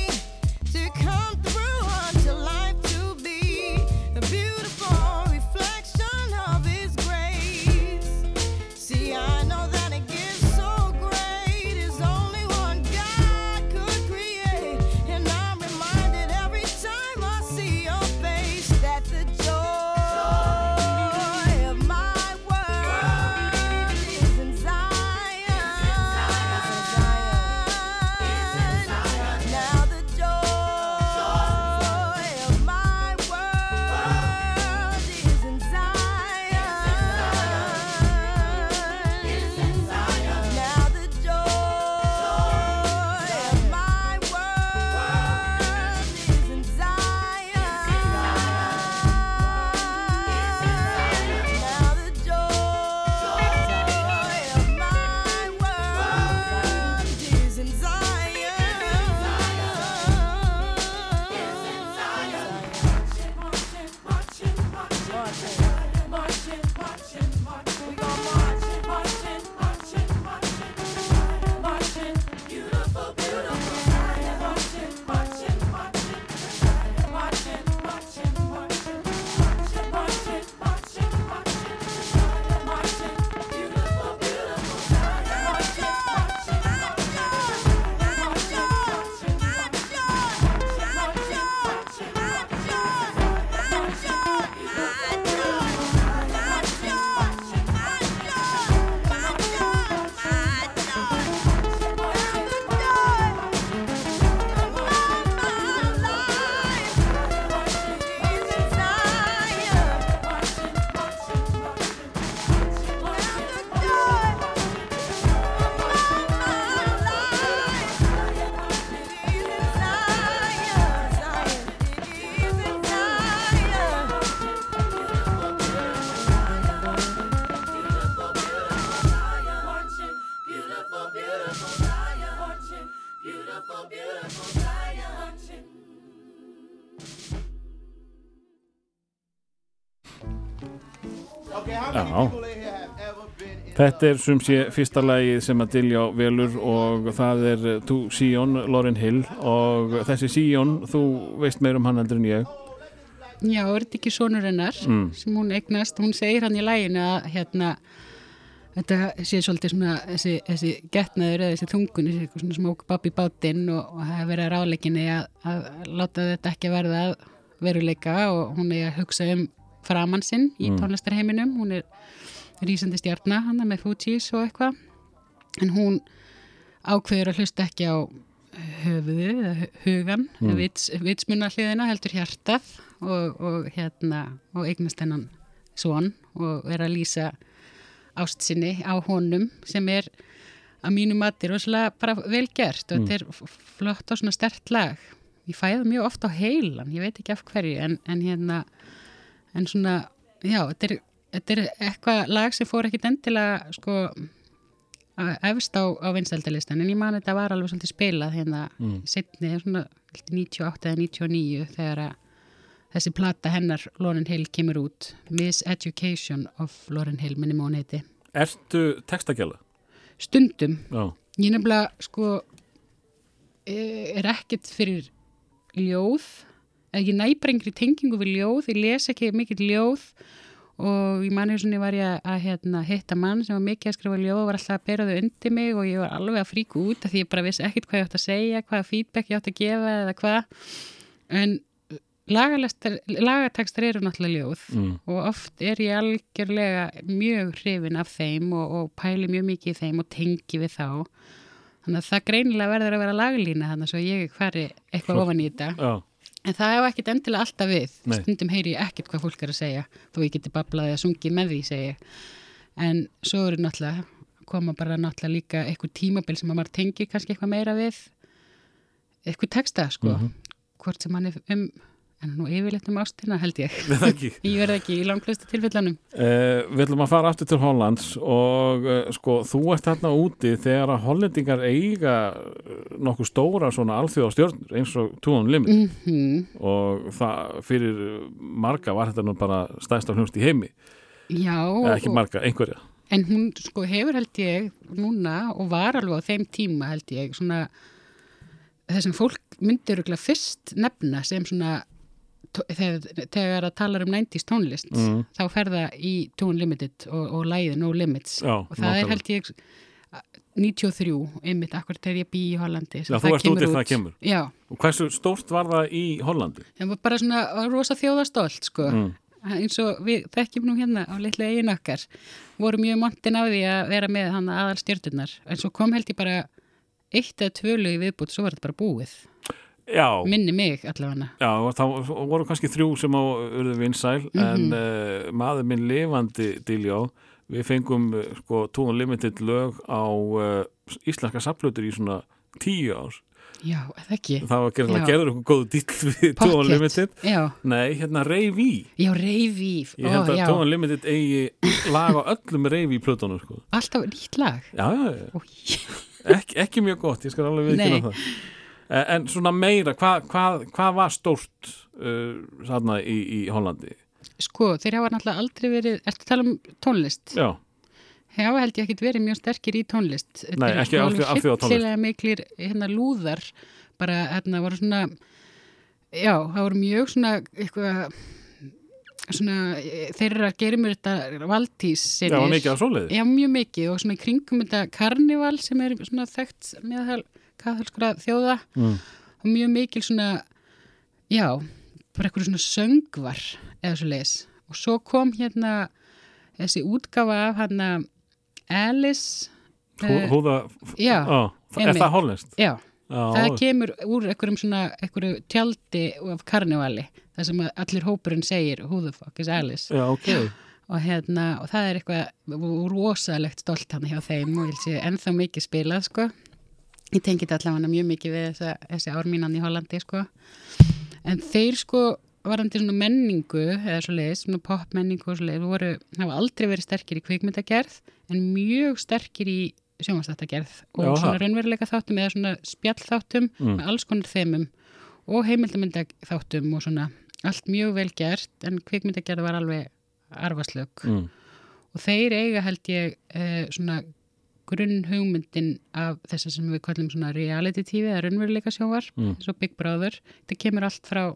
Þetta er sem sé fyrsta lagi sem að Diljá velur og það er eh, To Sion, Lauren Hill og þessi Sion, þú veist meir um hann heldur en ég Já, er þetta ekki sonur hennar Mm. sem hún eignast, hún segir hann í læginu að hérna þetta sé svolítið svona þessi, þessi getnaður eða þessi þungun, þessi smók babb í bátinn og, og það hefur verið ráleikinni að, að láta þetta ekki verða veruleika og hún er að hugsa um framann sinn í Mm. tónlistarheiminum, hún er rísandi stjarnar hann með Fugees og eitthvað en hún ákveður að hlusta ekki á höfuðu eða hu- hugan, Mm. vits, vitsmuna hliðina heldur hjartað og, og hérna og eignast hennan svon og er að lýsa ást sinni á honum sem er að mínu mati rosalega bara vel gert og Mm. þetta er flott og svona stert lag ég fæði mjög oft á heilan ég veit ekki af hverju en, en hérna en svona, já, þetta er, þetta er eitthvað lag sem fór ekkit endilega sko efst á, á vinsældalistan en ég man þetta var alveg svolítið spilað hérna Mm. setni, svona held ég 98 eða 99 þegar að þessi plata hennar Lauren Hill kemur út Miseducation of Lauren Hill minni mún heiti Ertu textagjala? stundum, Já, ég nefnilega sko eh, er ekkert fyrir ljóð ég næpar engri tengingu við ljóð ég les ekki mikið ljóð og svona ég var ég að, hérna, hitta mann sem var mikið að skrifa ljóð og var alltaf að bera þau undir mig og ég var alveg að fríka út af því ég bara vissi ekkert hvað ég átt að segja hvaða feedback ég átt að gefa eða hvað. En lagatekstar eru náttúrulega ljóð mm. og oft er ég algjörlega mjög hrifin af þeim og, og pæli mjög mikið í þeim og tengi við þá. Þannig að það greinilega verður að vera laglína þannig að ég fari eitthvað ofan í þetta. Já, en það hefur ekkit endilega alltaf við Nei. stundum heyri ég ekkert hvað fólk er að segja þó ég geti bablaði að sungið með því segi ég. en svo eru náttúrulega koma bara náttúrulega líka eitthvað tímabil sem að maður tengir kannski eitthvað meira við eitthvað texta sko Mhm. hvort sem hann er um en nú yfirleitt um ástina held ég. Ég verð ekki í langflöstu tilfellunum. Uh, við ætlum að fara aftur til Hollands og uh, sko, þú ert þarna úti þegar að hollendingar eiga uh, nokkuð stóra svona alþjóðastjörnur eins og Túan Limit. Mm og það fyrir marga var þetta nú bara stæðst af hljómsd í heimi. Já, eða ekki marga, einhverja. En hún sko hefur held ég núna og var alveg á þeim tíma held ég svona þessum fólk myndir fyrst nefna sem svona þegar, þegar að tala um 90s tónlist Mm. þá ferða í Tune Limited og, og læði No Limits Já, og það er nákvæmlega. held ég 93, einmitt akkur þegar ég bý í Hollandi Já, þú ert úti þegar það kemur. Já, og hversu stórt var það í Hollandi? það var bara svona rosa þjóðastólt sko Mm. eins og við þekkjum nú hérna á litlu eigin okkar voru mjög montin á því að vera með hann aðal stjörnurnar en svo kom held ég bara eitt eða tvö lög í viðbútt svo var þetta bara búið Já, minni mig allavega Já, og þá voru kannski þrjú sem á urðu vinsæl en uh, maður minn lifandi diljá, við fengum uh, sko Tune Limited lög á uh, íslenska saplutur í svona tíu ár. já, eða ekki Það var gerðið að gerður eitthvað góðu dill við Pottþétt. Limited. já, Nei, hérna Reyvi. já, reyvíf Ég held að Tune Limited eigi lag á öllum Reyvi plötunum, sko. alltaf nýtt lag Já, já, já. Ó, Ek, ekki mjög gott, ég skal alveg viðkynna það. En, en svona meira, hvað hva, hva var stórt uh, þarna í, í Hollandi? sko, þeir hafa náttúrulega aldrei verið ertu að tala um tónlist? Já. Já, held ég ekkit verið mjög sterkir í tónlist. Nei, eru ekki sko alþjóð- alveg alþjóðatónlist. hryllilega miklir hérna lúðar, bara hérna voru svona, já, það voru mjög svona eitthvað, svona, eh, þeir eru að gera mér þetta valdís Já, mikið af svoleiðis. Já, mjög mikið og svona kringum þetta karnival sem er svona þekkt meðal kathölskra þjóða Mm. og mjög mikil svona, já, bara eitthvað svona söngvar eða svo leis. Og svo kom hérna þessi útgafa af hérna Alice, Hú, eh, húða, já, á, er einmitt. það hollenskt? já, Já, það kemur úr einhverjum svona, einhverju tjaldi af karnivali, það sem að allir hópurinn segir, who the fuck is Alice? já, ok. og hérna, og það er eitthvað rosalegt stolt hann hjá þeim og ég sé ennþá mikið spilað sko ég tengi þetta allavega mjög mikið við þessa, þessi ármínan í Hollandi sko en þeir sko varandi svona menningu eða svo leiðis, svona popmenningu og svo leiðis, voru, hafa aldrei verið sterkir í kvikmyndagerð en mjög sterkir í sjónvarsþáttagerð og Já, svona raunveruleika þáttum eða svona spjallþáttum Mm. með alls konar þemum og heimildamyndaþáttum og svona allt mjög vel gert en kvikmyndagerð var alveg arfaslög Mm. og þeir eiga held ég uh, svona grunn hugmyndin af þess sem við kallum svona reality TV eða raunveruleika sjónvar, Mm. svo Big Brother þetta kemur allt frá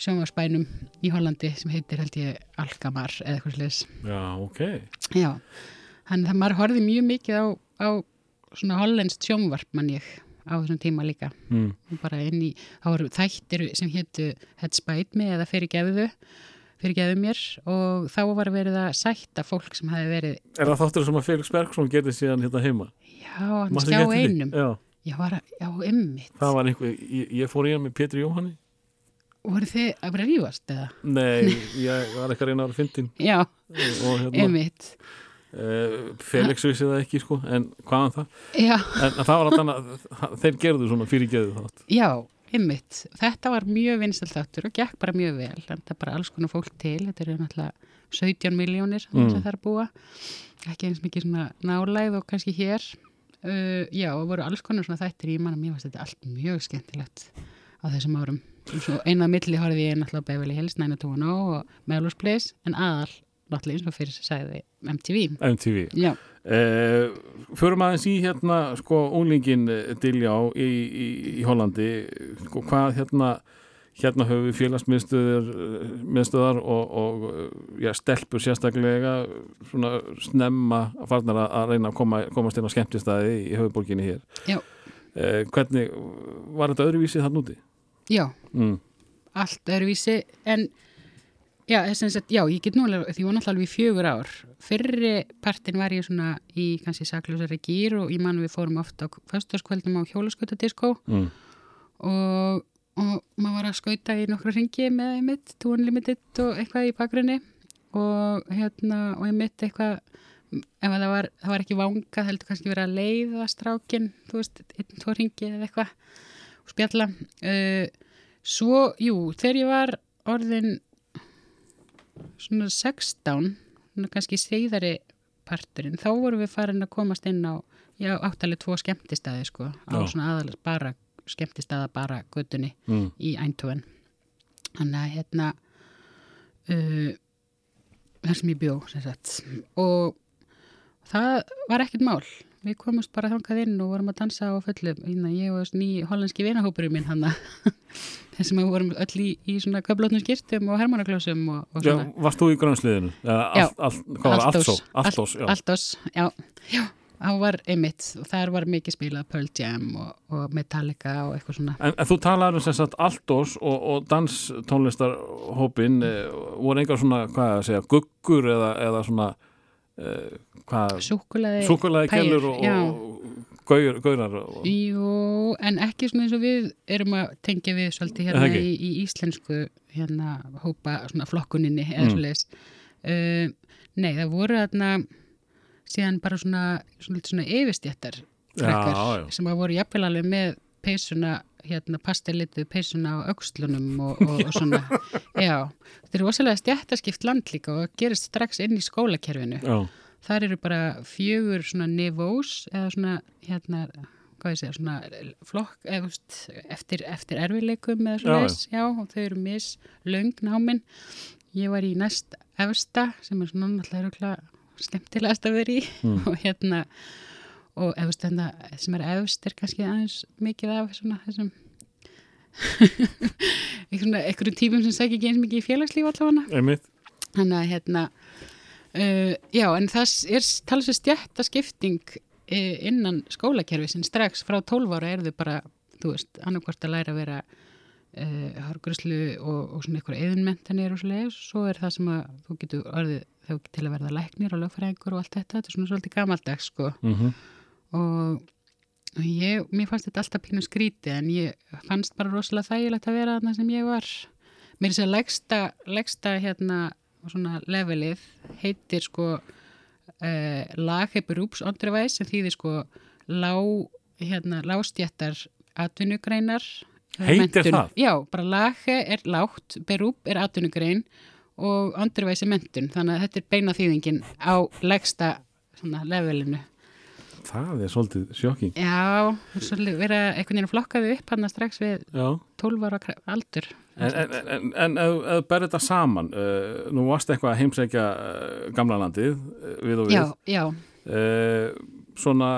sjónvarsbænum í Hollandi sem heitir held ég Algamar eða eitthvað sliðis Já, ok. já, þannig að maður horfði mjög mikið á, á svona hollenskt sjónvarp mann ég á þessum tíma líka Mm. bara inn í, þá voru þættir sem héttu Headspite Me eða Fyrirgeðu fyrirgeðu mér og þá var verið að sætta fólk sem hefði verið Er það þáttur sem að Felix Bergson gerði síðan hérna heima? Já, hann skjá einum. Já, var, að- já, ymmit. það var einhver, ég, ég fór í hann með Pétur Jóhanni. Voru þið að vera að rífast eða? Nei, ég var eitthvað reyna ára fyndin Já, og hérna, ymmit. uh, Felix vissi það ekki sko, en hvaðan það? Já, En, en það var alltaf, þeir gerðu svona fyrirgeðu þátt. já, ymmit. Þetta var mjög vinsalt þáttur og gekk bara mjög vel. Þetta er bara alls konar fólk til. Þetta eru náttúrulega 17 miljónir Mm. sem það er búa. Ekki eins mikið svona nálæð og kannski hér. Uh, já, og voru alls konar svona þættir í mann og mér varst þetta allt mjög skemmtilegt á þessum árum. Og svo einað milli horfði ég náttúrulega á Beverly Hills 90210 og Melrose Place en aðal náttúrulega eins og fyrir sagði MTV. MTV. Já. Uh, förum aðeins í hérna sko úlingin Diljá í, í, í Hollandi sko, hvað hérna hérna höfum við félagsmiðstöðar miðstöðar og, og eh, já, stelpur sérstaklega svona snemma farnar að- að reyna að koma, komast inn á skemmtistæði í höfuborginni hér. Eh, hvernig var þetta öðruvísið þann úti? Já, Mm. allt öðruvísi en já, sagt, já, ég get nú alveg, því ég var náttúrulega alveg í fjögur ár. Fyrri partin var ég svona í kannski saklausari gýr og ég man við fórum oft á föstaskvöldum á hjólaskautadiskó. Mm. og, og maður var að skauta í nokkra ringi með einmitt, Two Unlimited og eitthvað í bakgrunni. Og hérna, og einmitt eitthvað ef að það var, það var ekki vanga heldur kannski verið að leiða strákin þú veist, einn, tvo ringi eða eitthvað og spjalla. Uh, svo, jú, þegar ég var orðin svona 16 svona kannski segðari parturinn, þá vorum við farin að komast inn á, já, áttalega tvo skemmtistæði sko, á Já. svona aðalega bara skemmtistæða bara göttunni Mm. í Eindhoven þannig að hérna uh, þar sem ég bjó sem sagt. og það var ekkert mál við komumst bara þangað inn og vorum að dansa á fullu hérna, ég og ný hollandski vinahópurum minn hann þessum að við vorum öll í, í svona köflótnum skýrtum og hermanaklósum og, og Já, svona varst þú í grönsliðinu? Já. Allt, allt, hvað var Altos. Altós? Altós, já. Altos, já, já það var einmitt þar var mikið spilað Pearl Jam og, og Metallica og eitthvað svona En, en þú talaður um sem sagt Altós og, og danstónlistarhópin eh, voru engar svona, hvað að segja, guggur eða, eða svona eh, hvað, súkulaði súkulega kellur og, og gaur, gaurar og, Jú, en ekki svona eins og við erum að tengja við svolítið hérna í, í íslensku hérna hópa svona flokkuninni eða Mm. svoleiðis. Uh, nei, það voru þarna síðan bara svona, svona, lítið svona yfirstjættar já. sem að voru jafnvel alveg með peysuna, hérna pastellituð peysuna á aukslunum og, og, og svona, já, þetta er rosalega stjættaskipt land líka og gerist strax inn í skólakerfinu. Já, þar eru bara fjögur svona nivós eða svona hérna hvað ég segja, svona flokk eftir, eftir erfileikum eða svona þess, já, og þau eru mis löng námin ég var í næst efsta sem er svona náttúrulega örugglega skemmtilegast að vera í. Mm. og hérna og efst þetta sem er efst er kannski aðeins mikið af svona þessum einhverjum típum sem segja ekki eins mikið í félagslíf allavega. Þannig að hérna, uh, já, en það er talað sér stjætta skipting uh, innan skólakerfi sem strax. Frá 12 ára er þau bara, þú veist, annarkvort að læra að vera uh, hargruslu og, og svona eitthvað eðunmentanir og svo leiðis, svo er það sem að þú getur orðið þau til að verða læknir og lögfræðingur og allt þetta, þetta er svona svolítið gamaldags, sko. Mm og ég, mér fannst þetta alltaf pínu skríti en ég fannst bara rosalega þægilegt að vera þarna sem ég var mér er þess að legsta, hérna svona levelið heitir sko uh, lagheipur úps ondrivæs sem þýðir sko lá, hérna, lástjættar atvinnugreinar Heitir menntun. það? Já, bara laghe er lágt, berúp er atvinnugrein og ondrivæs er mentun þannig að þetta er beina þýðingin á legsta svona levelinu það er svolítið sjokking Já, svolítið vera einhvern veginn að flokka þau upp hann strax við já 12 ára aldur. En, en, en, en ef ef þú berð þetta saman, uh, nú varst eitthvað að heimsækja uh, gamla landið uh, við og við, já, já, svona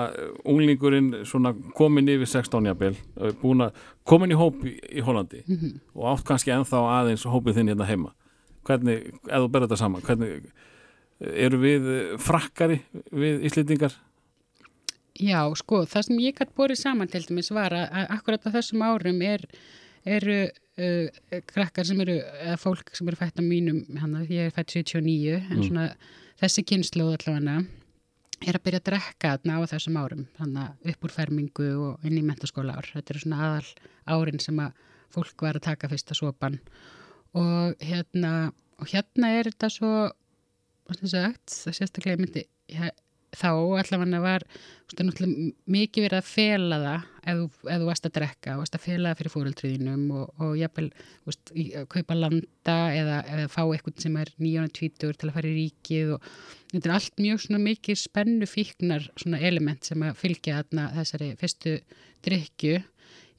unglingurinn svona komin yfir 16 jafnvel, uh, búin að komin í hóp í, í Hollandi Mhm. og átt kannski ennþá aðeins hópið þinn hérna heima. Hvernig, þú berð þetta saman, hvernig eru við frakkari við Íslendingar? Já, sko, það sem ég gætt borið saman til dæmis var að, akkurat á þessum árum er, eru uh, krakkar sem eru, eða fólk sem eru fætt á mínum, hann ég er fætt 79, en Mm. svona þessi kynnslóð allavega er að byrja að drekka þarna á þessum árum, þannig upp úr fermingu og inn í mentaskóla ár. Þetta eru svona aðal árin sem að fólk var að taka fyrsta sopan og hérna, og hérna er þetta svo, hvað sem sagt, það sérstaklega myndi, ja, þá allavega var, mikið verið að fela það ef, ef þú varst að drekka, varst að fela það fyrir fóreldriðinum og, og jafnvel, veist, kaupa landa eða, eða fá eitthvað sem er 920 til að fara í ríkið og þetta er allt mjög mikið spennu fíknar element sem að fylgja þarna þessari fyrstu drikju.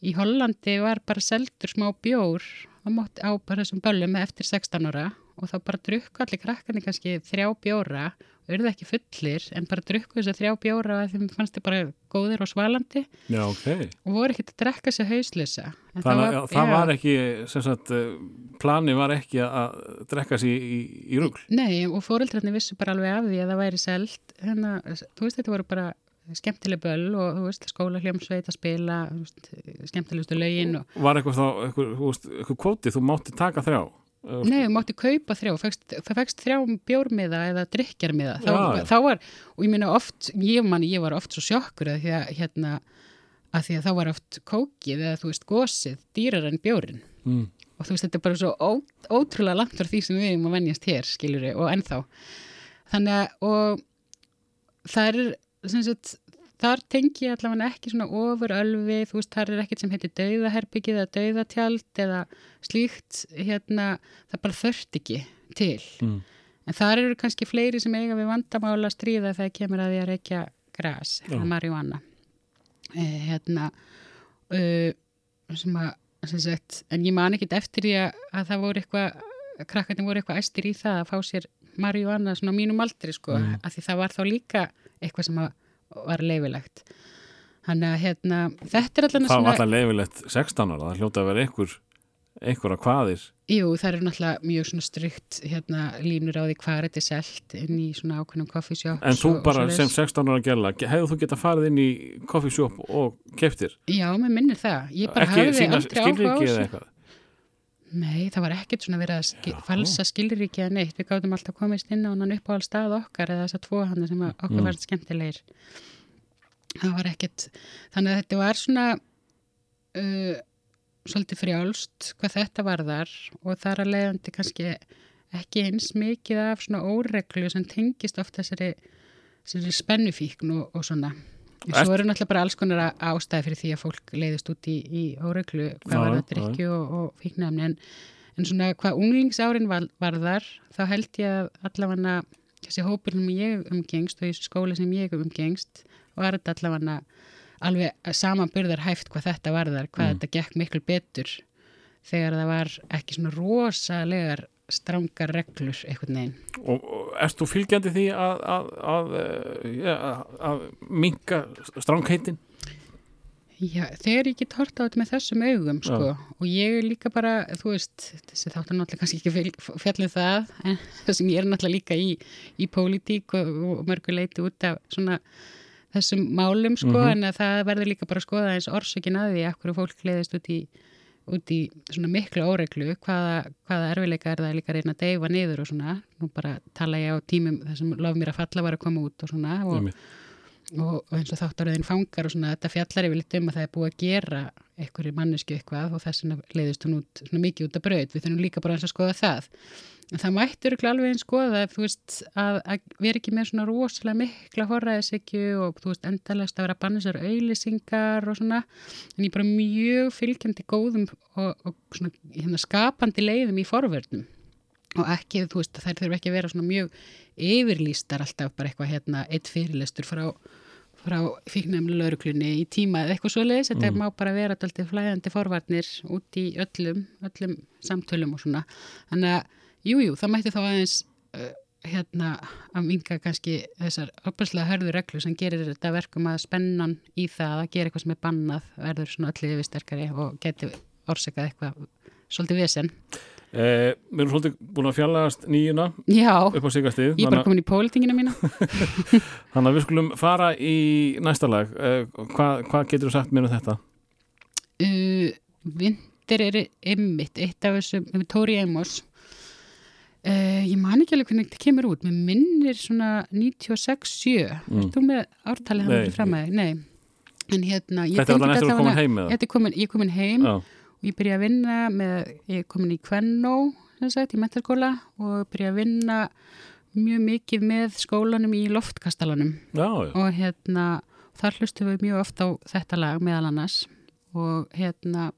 Í Hollandi var bara seldur smá bjór á, á bara þessum böllum eftir 16 ára og þá bara drukku allir krakkarnir kannski þrjá bjóra það ekki fullir en bara drukku þess að þrjá bjóra að þeim fannst þið bara góðir og svalandi Já, ok. og voru ekkert að drekka sér hauslösa. Þannig að það já. var ekki, sem sagt, uh, plani var ekki að drekka sér í, í, í rugl. Nei, og fóreldrarnir vissu bara alveg af því að það væri selt. Hérna, þú veist, þetta voru bara skemmtileg böll og þú veist, skóla hljómsveit að spila skemmtilegustu lögin og Var eitthvað þá, eitthvað, eitthvað kvóti, þú mátti taka þrjá Nei, þú mátti kaupa þrjá, fækst, fækst þrjá bjórmiða eða drikkjarmiða þá, þá var, og ég minna oft ég man, ég var oft svo sjokkur að því að hérna, að því að þá var oft kókið eða þú veist, gósið dýrar en bjórin mm. og þú veist, þetta er bara svo ó, ótrúlega langt frá því sem við erum að venjast hér, skiljur og ennþá. Þannig að, og það er sem sagt, þar tengi ég allavega ekki svona ofur ölvi, þú veist, þar er ekkert sem heitir dauðaherbyggið eða dauðatjald eða slíkt, hérna það bara þörft ekki til Mm. en þar eru kannski fleiri sem eiga við vandamála stríða þegar kemur að því að reykja gras, Já. eða marihuana eh, hérna uh, sem að sem sagt, en ég man ekkit eftir því að, að það voru eitthvað krakkarnir voru eitthvað æstir í það að fá sér marihuana svona mínum aldri sko, Mm. af því það var þá líka eitthvað sem að var leifilegt þannig að hérna, þetta er allan Það var alltaf leifilegt 16 ára, það hljóta að vera einhver einhverja hvaðir Jú, það eru náttúrulega mjög svona strikt hérna, línur á því hvað þetta er selt inn í svona ákveðnum shop En þú bara sem 16 ára gæla hefðu þú geta farið inn í shop og keftir Já, mér minnir það. Ég bara sína aldrei áhuga á þessu. eitthvað Nei, það var ekkert svona verið að skil, falsa skilríki eða neitt. Við gátum alltaf komist inn á hann upp á all stað okkar eða þess að tvo hann sem okkur Mm. var skemmtilegir. Það var ekkert Þannig að þetta var svona uh, svolítið frjálst hvað þetta varðar og þar að leiðandi kannski ekki eins mikið af svona óreglu sem tengist oft þessari, þessari spennufíkn og, og svona Svo eru náttúrulega bara alls konar ástæði fyrir því að fólk leiðist út í, í óreglu hvað var já. drikju og, og fíknefni en, en svona hvað unglingsárin var, varðar þá held ég að allavega þessi hópur sem ég umgengst og þessi skóli sem ég umgengst var þetta allavega alveg samanburðar hæft hvað þetta varðar, hvað Mm. þetta gekk miklu betur þegar það var ekki svona rosalegar strangar reglur einhvern veginn. og, og erst þú fylgjandi því að að, að, eh, að, minka strángheitin Já, þegar ég get hort á þetta með þessum augum sko, og ég er líka bara, þú veist, þessi þáttur náttúrulega kannski ekki fjallið það, en þessum ég er náttúrulega líka í, í pólitík og, og mörgu leiti út af svona þessum málum sko, Mhm. en að það verður líka bara að skoða eins orsökin að því að hverju fólk leiðist út í, út í svona miklu óreglu, hvaða, hvaða erfileika er það líka reyna að deyfa niður og svona, nú bara tala ég á tímum þessum lof mér að falla var að koma út og svona og, og, og eins og þáttaröðin fangar og svona þetta fjallar yfir litt um að það er búið að gera einhverju mannesku eitthvað og þess vegna leiðist hún út svona mikið út að braut. Við þurfum líka bara að skoða það það mætti örugglega alveg eins skoða ef þú veist að, að vera ekki með svona rosalega mikla horraðisekju og þú veist endalast að vera sér auðlýsingar og svona. En ég er bara mjög fylgjandi góðum og, og svona hérna, skapandi leiðum í forvörnum. Og ekki, þú veist, þær þurfa ekki að vera svona mjög yfirlýstar alltaf bara eitthvað hérna, eitt fyrirlestur frá, frá fíknæmlu lauruglunni í tíma eða eitthvað svo leiðis, þetta Mm. má bara vera alltaf flæðandi forvarnir út í öllum, öllum samtölum og svona. Þannig að, jú, jú, það mætti þá aðeins uh, hérna að minga kannski þessar opaslega hörðu reglu sem gerir þetta verkum að spennan í það að gera eitthvað sem er bannað verður svona öllu yfirsterkari og geti orsakað eitthvað svolítið vesen. eh, Við erum svolítið búin að fjallast nýjuna Já, upp á sigastið ég er bara komin í pólitingina mína. Þannig að við skulum fara í næsta lag eh, Hvað hva getur þú sagt mér um þetta? uh, Vinter er ymmit, eitt af þessum, Tóri Amos uh, ég man ekki alveg hvernig þetta kemur út, mér minnir svona 96-7, Mm. þú með ártalið hann ekki fram að? Nei, en hérna ég Þetta er að allavega- koma heim er komin, ég er komin heim Já, og ég byrja að vinna með, ég er komin í Kvennó, sem sagt, í mentaskóla og byrja að vinna mjög mikið með skólanum í loftkastalanum. Já, og hérna þar hlustum við mjög oft á þetta lag meðal annars. Og hérna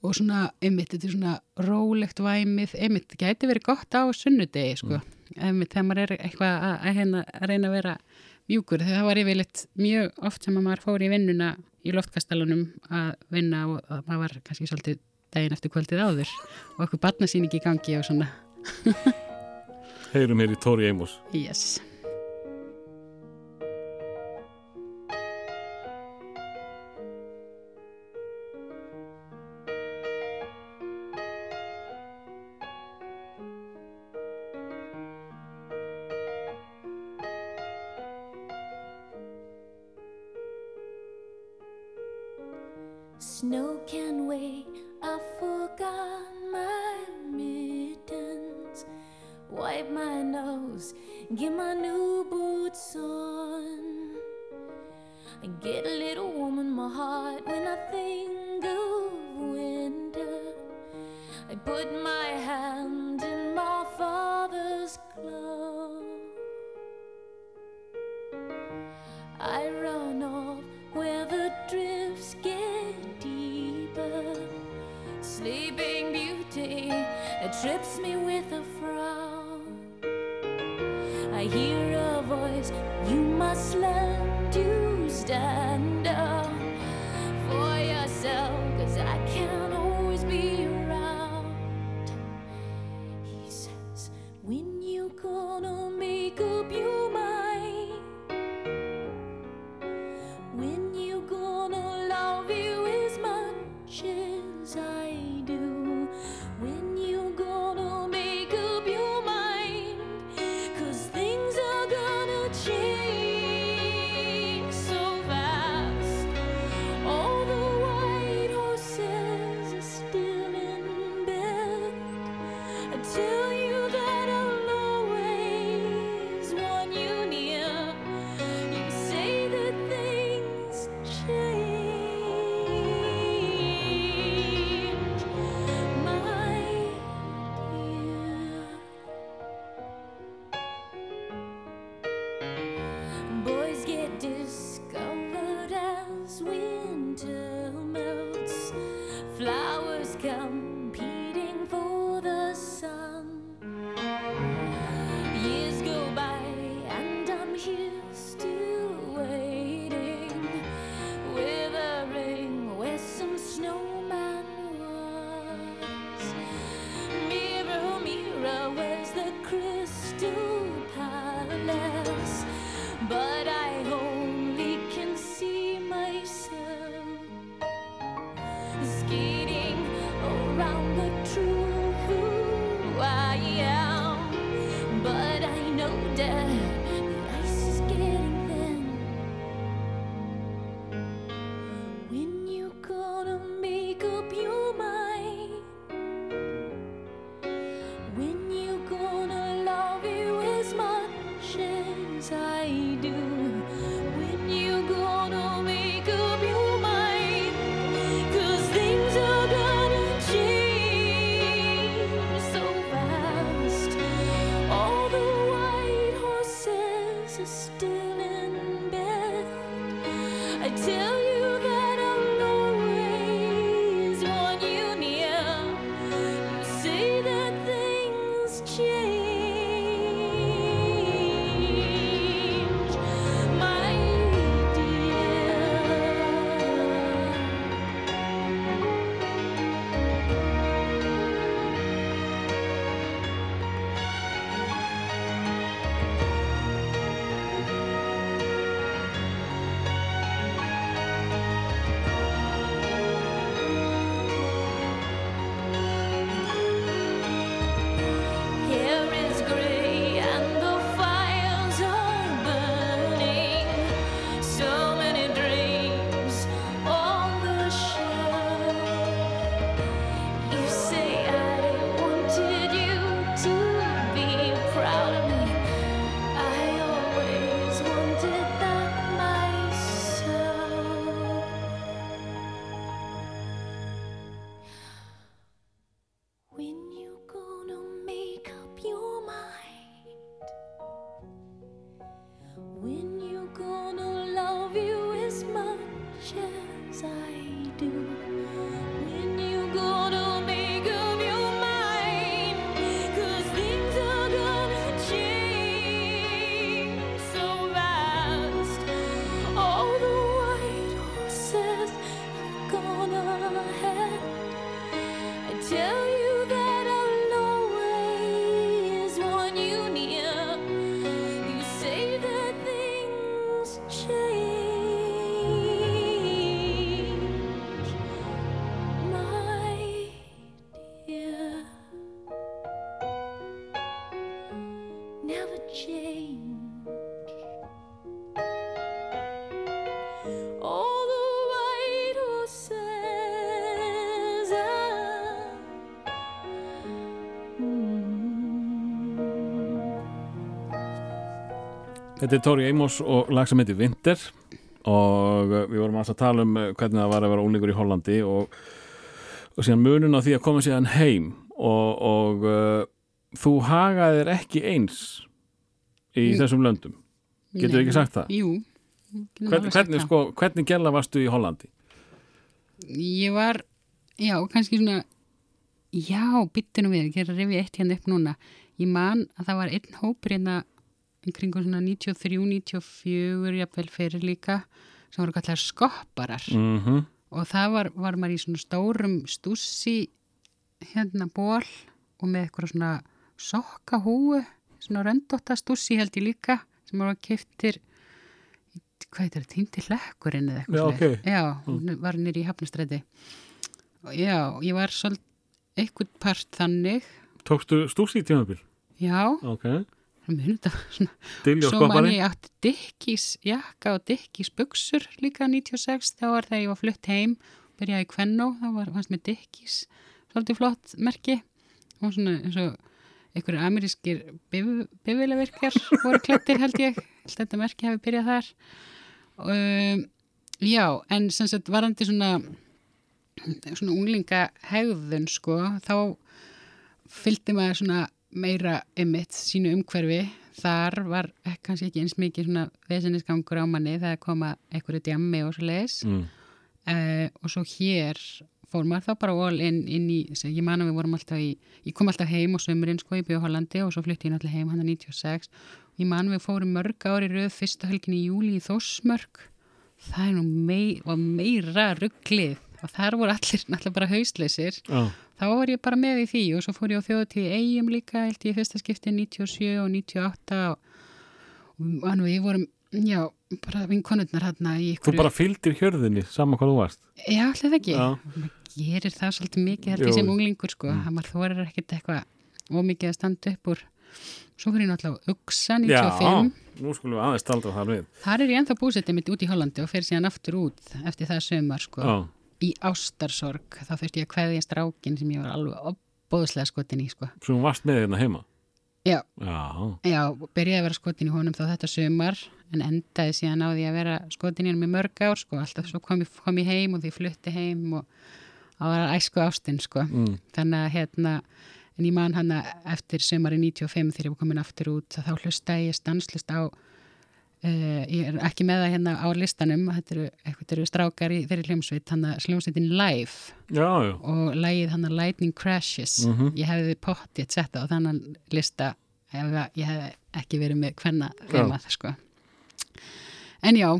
og svona, einmitt, þetta er svona rólegt væmið, einmitt, þetta gæti verið gott á sunnudegi, sko. Einmitt, þegar maður er eitthvað að, að, hérna, að reyna að vera mjúkur, þegar það var yfirleitt mjög oft sem að maður fór í vinnuna í loftkastalunum að vinna og að maður var kannski svolítið daginn eftir kvöldið áður og okkur barnasýning í gangi og svona, Heyrum hér í Tóri Amos yes Þetta er Tóri Eimós og lag sem heitir Winter og uh, við vorum aðeins að tala um uh, hvernig það var að vera unglingur í Hollandi og, og síðan munun á því að koma síðan heim og, og uh, þú hagaðir ekki eins í Mm. þessum löndum Getur Nei. ekki sagt það? Jú. Hvern, hvernig, sko, hvernig gæla varstu í Hollandi? Ég var, já, kannski svona, já, byttu nú við, ég er að rifja eitt hérna upp núna. Ég man að það var einn hópur hérna í kringum svona 93, 94, jafnvel fyrir líka, sem voru kallar skopparar. Mm Og það var, var maður í svona stórum stússi hérna ból og með eitthvað svona sokkahúu, svona röndóta stússi held ég líka, sem voru keftir, hvað heitir það, týndi hlekkurinn eða eitthvað Já, svoleiðis. ok. Já, hún var nýri í hafnastræti. Og Já, ég var svolítið eitthvað part þannig, Tókstu stúsi í tímabil? já, Ok, það munið þetta Svo man skoppari ég átti Dickis jakka og Dickis buksur líka 96 þá var þegar ég var flutt heim byrjaði í Kvennó, þá var fannst mér Dickis svolítið flott merki. Og svona eins og einhverju amerískir bifilavirkjar voru klættir held ég. Þetta merki hafi byrjað þar. Um, já, en sem sagt varandi svona svona unglinga hegðun sko, þá fylgdi maður svona meira ymmit sínu umhverfi. Þar var kannski ekki eins mikið svona vesinnisgangur á manni þegar koma einhverju djammi og svo leis mm. uh, og svo hér fór maður þá bara all inn, inn í ég man að við vorum alltaf í ég kom alltaf heim á sömurinn sko í Bjóhollandi og svo flytti ég náttúrulega heim hann 96 og ég man að við fórum mörg ári röð fyrsta helgin í júli í Þósmörk það er nú mei, meira rugglið og þar voru allir náttúrulega bara hausleysir Já, þá var ég bara með í því og svo fór ég á þjóðatíð í eigum líka, held ég fyrsta skipti 97 og 98 og, og hann við vorum, já, bara vinkonurnar hann þú bara fylgdir hjörðinni saman hvað þú varst Já, alltaf ekki. Já. Gerir það svolítið mikið held ég sem unglingur sko. Mm. Maður þorir ekkert eitthvað ómikið að standa upp úr. Svo fyrir ég náttúrulega á Uxa 95. nú skulum við aðeins staldra þar við Þar er ég ennþá búsettið mitt út í Hollandi og fer síðan aftur út eftir það sömar sko. Já, Í ástarsorg. Þá þurfti ég að kveðja strákin sem ég var alveg opbóðslega skotin í sko. svo þú varst með hérna heima Já, Já, já, byrjaði að vera skotin í honum þá þetta sömar en endaði síðan á því að vera skotin í honum í mörg ár sko. Alltaf svo kom ég, kom ég heim og því flutti heim og það var æsku ástinn sko. mm. þannig að hérna en ég man hana eftir sömari 95 þegar ég var komin aftur út þá hlusta ég stanslust á uh, ég er ekki með það hérna á listanum þetta eru, eitthvað eru strákar í þeirri hljómsveit hann að hljómsveitin Live. Já, já. Og lægið hann að Lightning Crashes. Mhm. ég hefði pottið sett á þannan lista ef að ég hefði ekki verið með hvenna þemað sko. En já,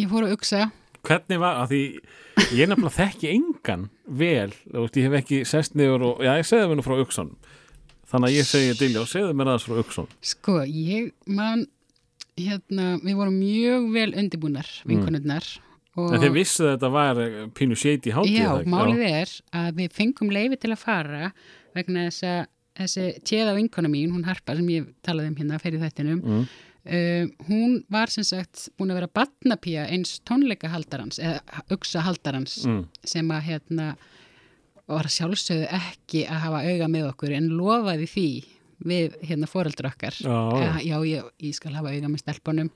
ég fór að uksa Hvernig var, að því ég nefnilega þekki engan vel, veist, ég hef ekki sest niður og, já, ég segði mér nú frá Uxon þannig að ég segi Dilja og segði mér aðeins frá Uxon Sko, ég man hérna, við vorum mjög vel undirbúnar, vinkonurnar og Mm. En þið vissu að þetta var eh, pínu shady hátíð já, málið er að við fengum leifi til að fara vegna þess að þessi tjeða vinkona mín, hún Harpa sem ég talaði um hérna fyrir þættinum Mm. uh, hún var sem sagt búin að vera batnapía eins tónleikahaldarans eða uksahaldarans Mm. sem að hérna var sjálfsögðu ekki að hafa auga með okkur en lofaði því við hérna foreldra okkar. Já. Já ég, ég skal hafa auga með stelpunum.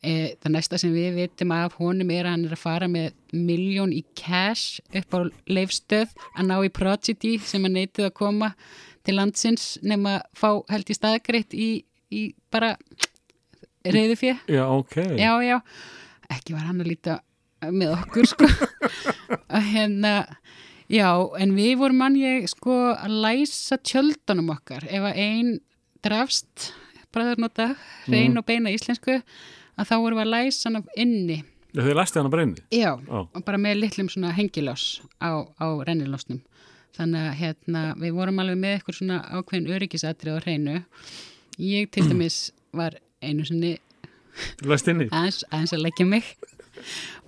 E, það næsta sem við vitum af honum er að hann er að fara með miljón í cash upp á leifstöð að ná í Prodigy sem að neitið að koma til landsins nema fá held í staðgreitt í, í bara reyðu fjö Já, ok. Já, já, ekki var hann að líta með okkur sko. Og hérna já, en við vorum mann ég sko að læsa tjöldunum okkar. Ef að ein drafst bara þau nota reyn og beina íslensku að þá vorum við að læsa hann inni. Þið læsti hann að breyndi já, Já. og bara með litlum svona hengilás á, á rennilásnum. Þannig að hérna, við vorum alveg með eitthvað svona ákveðin öryggisatrið á hreinu. Ég til dæmis var einu sinni inni? Aðeins að leggja mig.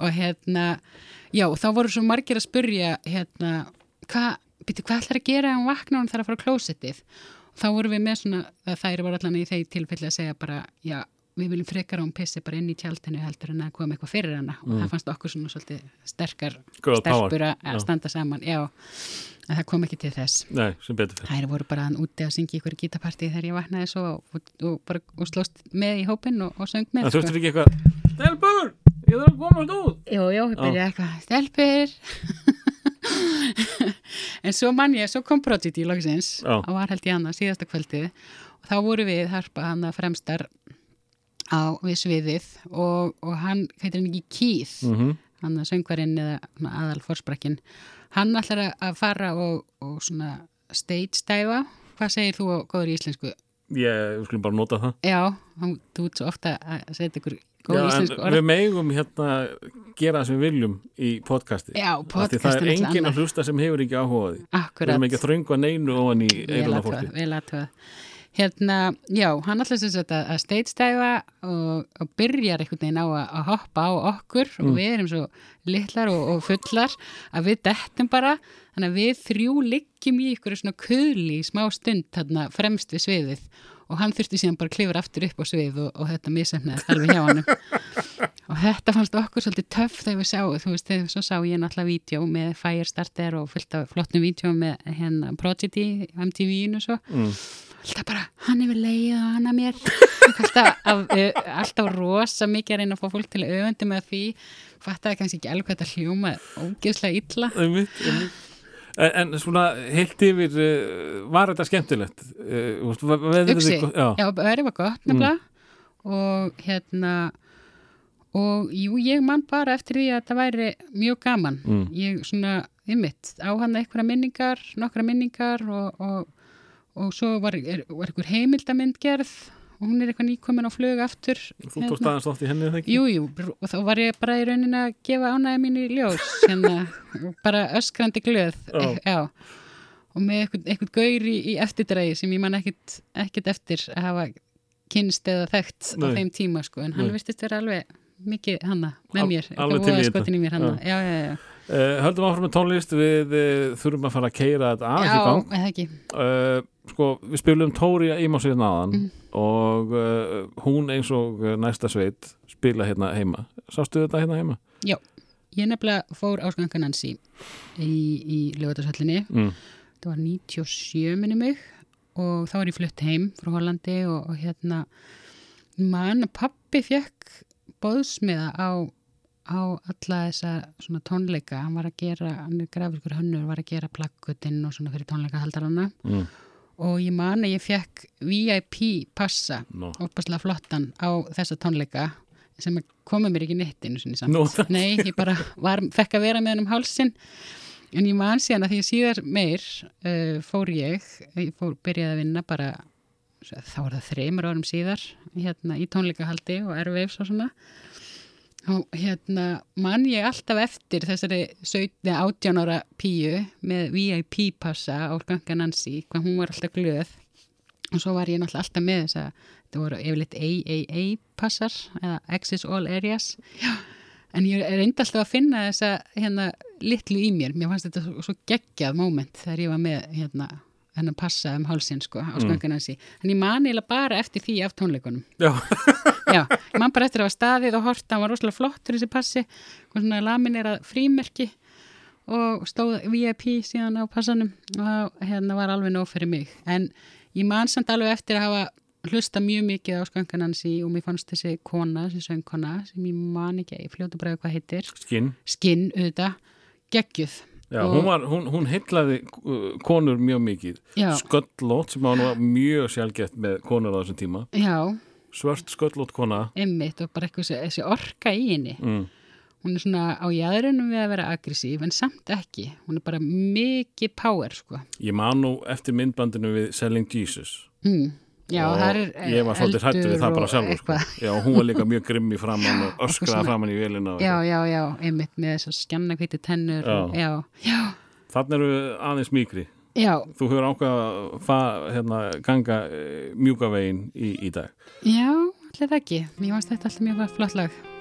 Og hérna já, þá voru svo margir að spurja hérna, hvað hvað ætlar að gera ef hann vaknar og hann þarf að fara á klósettið? Þá voru við með svona, að þær var allan í þeir tilfelli að segja bara, já, við viljum frekar að hún pissi bara inn í tjaldinu heldur en að koma eitthvað fyrir hana. Og það fannst okkur svona svolítið sterkar stelpur að standa saman já, en það kom ekki til þess. Nei, sem betur fyrir þær voru bara hann úti að syngja ykkur gítapartí þegar ég vaknaði svo og, og, og, bara, og slóst með í hópinn og, söng með Það þurftir ekki eitthvað Stelbur, ég þarf að komast út. Jú, jú, ég byrjaði eitthvað, stelpur. En svo mann ég, svo kom Prodigy í loksins. Já. og var held ég annað síðasta kvöldið. Og þá voru við harpa hann að fremstar á við sviðið. Og, og hann, heitir hann ekki Keith? Mm hann að söngvarinn eða aðal fórsprakkin hann ætlar að- fara og, og svona stage stæfa hvað segir þú á góður í íslensku? Ég, við skulum bara nota það. Já, hann, þú ert svo ofta að setja ykkur góð íslensku orð. við megum hérna gera það sem við viljum í podcasti Já, Af því podcast Það er náttúrulega að hlusta sem hefur ekki áhuga á því. Við Akkurat. erum ekki að þrönga neinu ofan í aðtöð, fólki. vel aðtöð. Hérna, já, hann sem sagt að, að steitstæfa og, og byrjar einhvern veginn á að, að hoppa á okkur Mm. og við erum svo litlar og, og fullar að við dettum bara, þannig að við þrjú liggjum í ykkur svona kuðli í smá stund þarna fremst við sviðið og hann þurfti síðan bara að klifra aftur upp á svið og, og þetta misefnaðist alveg hjá hann og þetta fannst okkur svolítið töff þegar við sáum, þú veist, þegar svo sá ég náttúrulega vídeo með Firestarter og fullt af flottum vídeo með hérna Prodigy MTV-inu svo. Mm. alltaf bara, hann hefur leið og hann að mér alltaf, af, uh, alltaf rosa mikið að reyna að fá fólk til öfundi með því. Fattaði kannski ekki alveg hvað þetta hljóma ógeðslega illa. En, en svona heilt yfir uh, var þetta skemmtilegt? Uxi, þið- já. já, verið var gott nefnilega. Og hérna og jú, ég man bara eftir því að þetta væri mjög gaman. Mm. ég svona, ymmit, á hann einhverja minningar, nokkra minningar og, og, og svo var, er, var einhver heimildamind gerð hún er eitthvað nýkomin á flug aftur Þú tókst aðeins þátt í henni eða ekki? Jú, jú, og þá var ég bara í rauninni að gefa ánægja mín í ljós, hérna, bara öskrandi glöð, Já. já, já. og með eitthvað, eitthvað gaur í, eftirdrægi sem ég man ekkit, ekkit eftir að hafa kynst eða þekkt á Nei. þeim tíma, sko, en hann Nei. virtist vera alveg mikið hanna með Al- mér, alveg eitthvað voða skotin í mér hanna, já, já, já, Uh, höldum áfram með tónlist við uh, þurfum að fara að keira þetta aðeins í já, gang eða ekki, uh, sko, við spilum Tóri Ímá síðan aðan Mm. og uh, hún eins og næsta sveit spila hérna heima sástu þetta hérna heima? já, ég nefnilega fór áskangan hans í, í, í lögatarsöllinni Mm. það var 97 minni mig og þá var ég flutt heim frá Hollandi og, og hérna mann að pappi fekk bóðsmiða á, á alla þessa svona tónleika hann var að gera, hann er grafiskur hönnur var að gera plakkutinn og svona fyrir tónleikahaldarana Mm. og ég man að ég fekk VIP passa No. óbærslega flottan á þessa tónleika sem komið mér ekki nettinu. Nú. Nei, ég bara var, fekk að vera með hann um hálsin en ég man síðan að því að síðar meir uh, fór ég, ég fór, byrjaði að vinna bara þá var það þreymur árum síðar hérna í tónleikahaldi og erfeifs og svona og hérna man ég alltaf eftir þessari 17, 18 ára píu með VIP passa á Gangan Nancy, hvað hún var alltaf glöð. Og svo var ég náttúrulega alltaf með þess að þetta voru yfirleitt AAA passar eða Access All Areas. Já. en ég reyndi alltaf að finna þessa hérna litlu í mér. Mér fannst þetta svo, svo geggjað moment þegar ég var með hérna hennar passa um hálsinn sko á skanganansi en ég man eiginlega bara eftir því af tónleikunum Já, Já, ég man bara eftir að hafa staðið og horta, hann var rosalega flottur þessi passi, svona laminerað frímerki og stóð VIP síðan á passanum og hérna var alveg nóg fyrir mig. En ég man samt alveg eftir að hafa hlusta mjög mikið á skankanansi og mér fannst þessi kona, þessi söngkona sem ég man ekki, ég fljótu bara hvað heitir, skinn. Skinn auðvitað, geggjuð. Já, hún, var, hún, hún heitlaði uh, konur mjög mikið. Sköllótt sem var mjög sjálfgett með konur á þessum tíma. Já, svört sköllótt kona einmitt og bara eitthvað þessi- orka í henni. mm. hún er svona á jæðrunum við að vera aggressív en samt ekki, hún er bara mikið power sko Ég man nú eftir myndbandinu við Selling Jesus mm. já, og ég var svolítið hrættu við það bara sjálfur sko. Já, hún var líka mjög grimm í framann og öskraði framann í vélina og já, já, já, einmitt með þess að skjanna hvíti tennur Já. og, já, já, Þannig eru aðeins mýkri já, Þú hefur ákvað að hérna, ganga e, mjúkavegin í, í dag. Já allir það ekki, mér fannst þetta alltaf mjög flott lag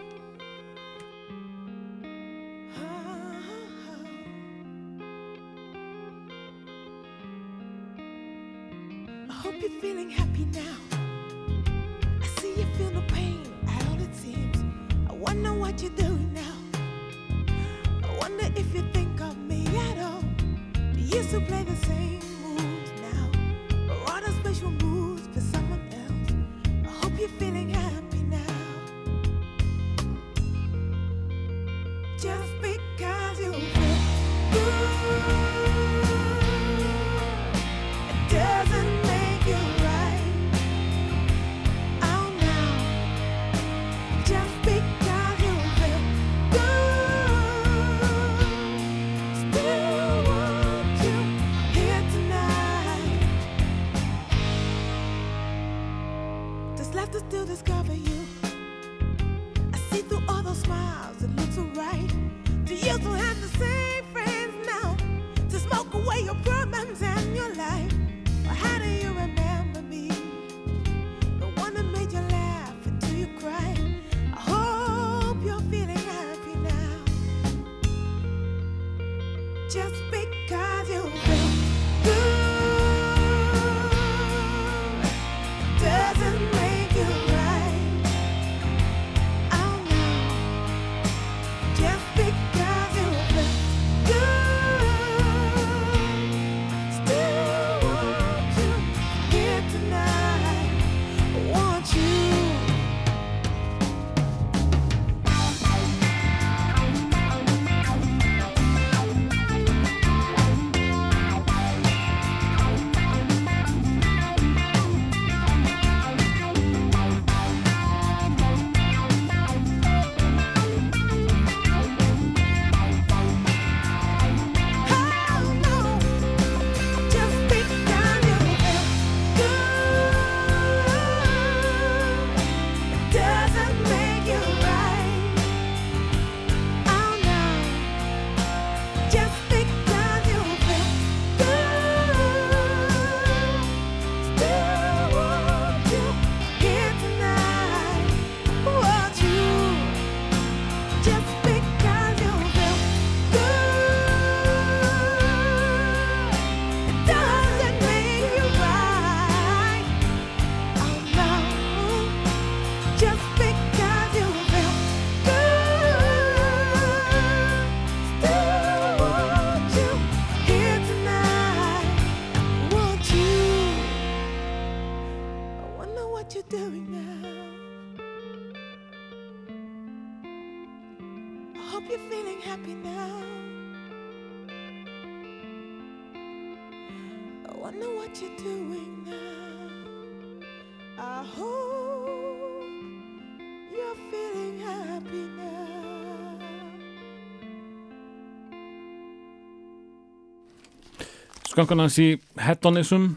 Skankan hans í Hedonism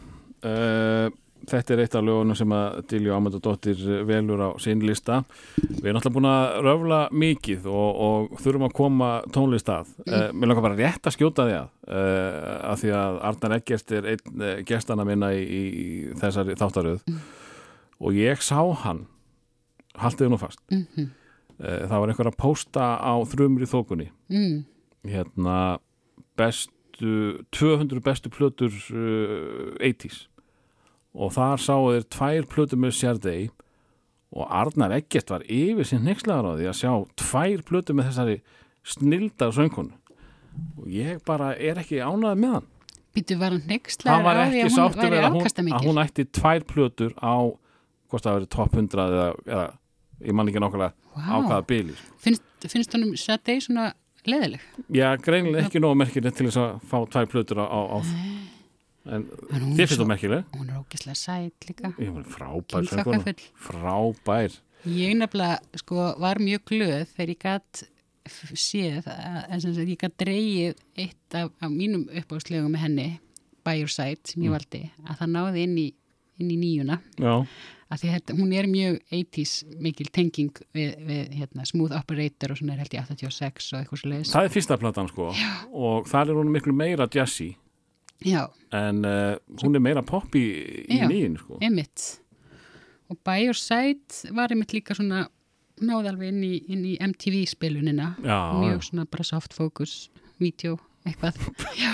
uh, þetta er eitt af lögunum sem að Dilju Ámændadóttir velur á sinn lista. Við erum alltaf búin að röfla mikið og, og þurfum að koma tónlist að. Uh, mér langar bara rétt að skjóta því að uh, að því að Arnar Eggert er einn gestana minna í, í þessari þáttaröð. Og ég sá hann haldið nú fast. Mhm. uh, það var einhver að pósta á þrumri þókunni Mm. hérna bestu 200 bestu plötur uh, 80s og þar sáu þeir tvær plötur með Sjárdei og Arnar Eggert var yfir sín nexlaður á því að sjá tvær plötur með þessari snildar söngkonu. Og ég bara er ekki ánæðið með hann. Býtu var hann nexlaður á því að hún væri hún, afkastamikil? að hún ætti tvær plötur á hvort það verið topp 100 eða, eða ég man ekki nokkulega á Vá. hvaða bíli Finnst, finnst honum Sade svona leðileg? Já, greinilega ekki nógu merkilegt til þess að fá tvær plötur á, á, en er finnst þú merkileg Hún er ógislega sæt líka. Ég frábær söngkona. frábær Ég nefnilega sko var mjög glöð þegar ég gætt séð að, en sem sagt ég gætt dreigið eitt af, af mínum uppáðslögum með henni By Your Side sem ég Mm. valdi að það náði inn í, inn í nýjuna Já, að því að hún er mjög 80s mikil tenging við, við hérna, Smooth Operator og svona er held ég 86 og eitthvað svo leiðis. það er fyrsta platan sko Já. og þar er hún miklu meira jazzy Já, en uh, hún er meira pop í, í Já. nýjinn sko einmitt. Og By Your Side var einmitt líka svona náði alveg inn í, inn í MTV spilunina. Mjög svona bara soft focus, vídeo, eitthvað. Já,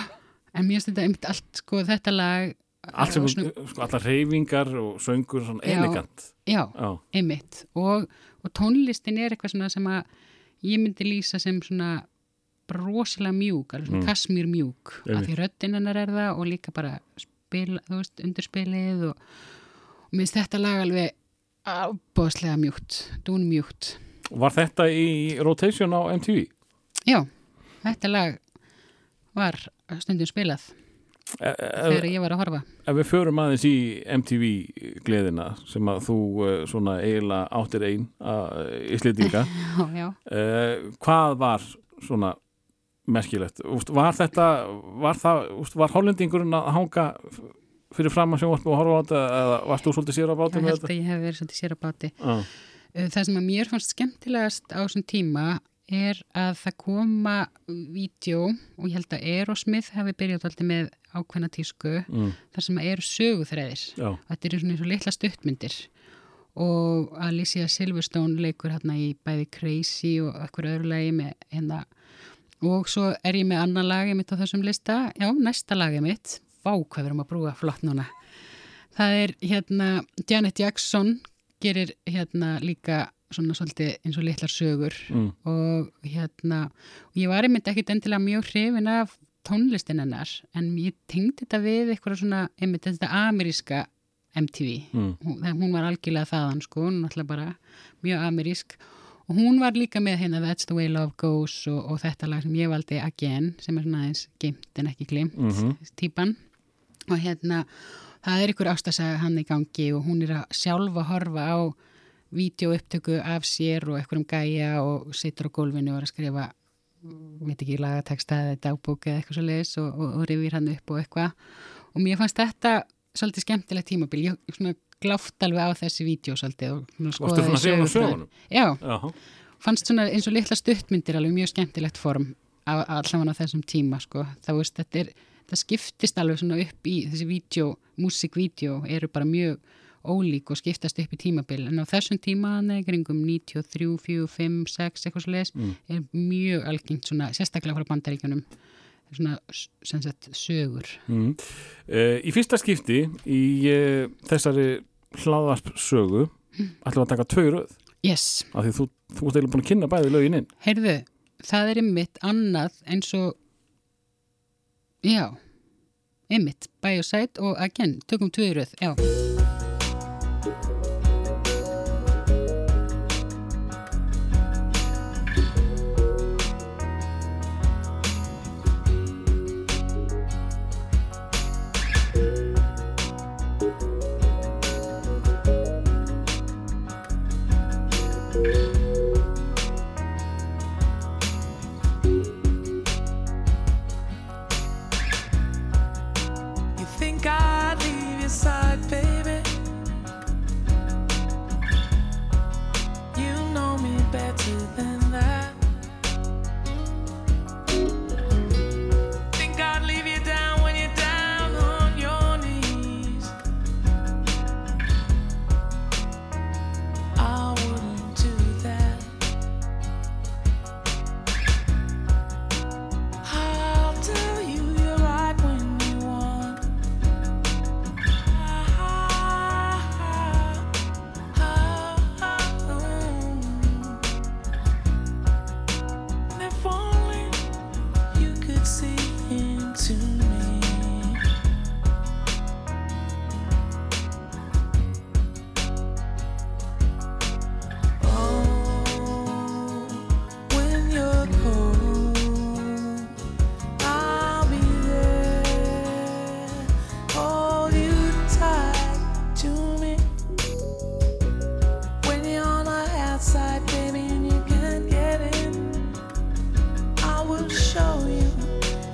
en mér finnst þetta einmitt allt, sko, þetta lag. Allt sem, sko, allar reyfingar og söngur svona elegant Já, Já, einmitt. Og, og tónlistin er eitthvað svona sem að ég myndi lýsa sem svona rosalega mjúk, alveg svona Mm. kasmír mjúk af því röddinn hennar er það og líka bara spil, þú veist, undirspilið og, og minnst þetta lag alveg ábóðslega mjúkt, dún mjúkt Var þetta í rotation á MTV? já, þetta lag var stundum spilað þegar ef, ég var að horfa. ef við förum aðeins í MTV gleðina sem að þú uh, svona eiginlega áttir einn já, uh, hvað var svona merkilegt? Var þetta var var hollendingurinn að hanga fyrir fram að sjónvarpu og horfa á þetta eða varst þú svolítið sér á bátum ég held að ég hef verið svolítið sér á báti. Ah, það sem að mér fannst skemmtilegast á þessum tíma er að það koma vídeo og ég held að Aerosmith hefði byrjað alltaf með ákveðna tísku mm, þar sem eru söguþræðir. Já, þetta eru svona eins og litla stuttmyndir. Og Alicia Silverstone leikur hérna í bæði Crazy og ekkur öðru lagi með hérna. Og svo er ég með annan lagi mitt á þessum lista. Já, næsta lagi mitt. Vá hvað við erum að brúa flott núna. Það er hérna Janet Jackson gerir hérna líka svona svolítið eins og litlar sögur mm, og hérna og ég var einmitt ekkit endilega mjög hrifin af tónlistin hennar en ég tengdi þetta við eitthvað svona einmitt þetta ameríska MTV mm, hún, hún var algjörlega þaðan sko, hún var alltaf bara mjög amerísk. Og hún var líka með hérna That's the way love goes og, og þetta lag sem ég valdi Again sem er svona aðeins gimt en ekki glimt Mhm. típan. Og hérna það er ykkur ástasaga hann í gangi og hún er að sjálfa horfa á vídeoupptöku af sér og einhverjum gæja og situr á gólfinu og er að skrifa veit ekki lagateksta eða dagbók eða eitthvað svo leiðis og, og, og rifir hann upp og eitthvað. Og mér fannst þetta svolítið skemmtilegt tímabil. Ég svona gláft alveg á þessi vídeo svolítið og skoðaði um sögunum? Já, Já, fannst svona eins og litla stuttmyndir alveg mjög skemmtilegt form allavega á þessum tíma sko. það veist, þetta, er, þetta skiptist alveg svona upp í þessi vídeo, músikvídeó eru bara mjög ólík og skiptast upp í tímabil. En á þessum tíma hann er kringum 93, 4, 5, 6 eitthvað svo leiðis Mm. er mjög algengt svona sérstaklega frá bandaríkjunum. Svona sagt sögur. Mm. Uh, í fyrsta skipti í uh, þessari hlaðvarp sögu ætlum við að taka tvö í röð? Yes, af því þú, þú ert eiginlega búin að kynna bæði lögin inn. Heyrðu það er ymmit annað eins og já ymmit, Biosite og again, tökum tvöðröð, já Thank you.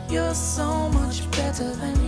You're so much better than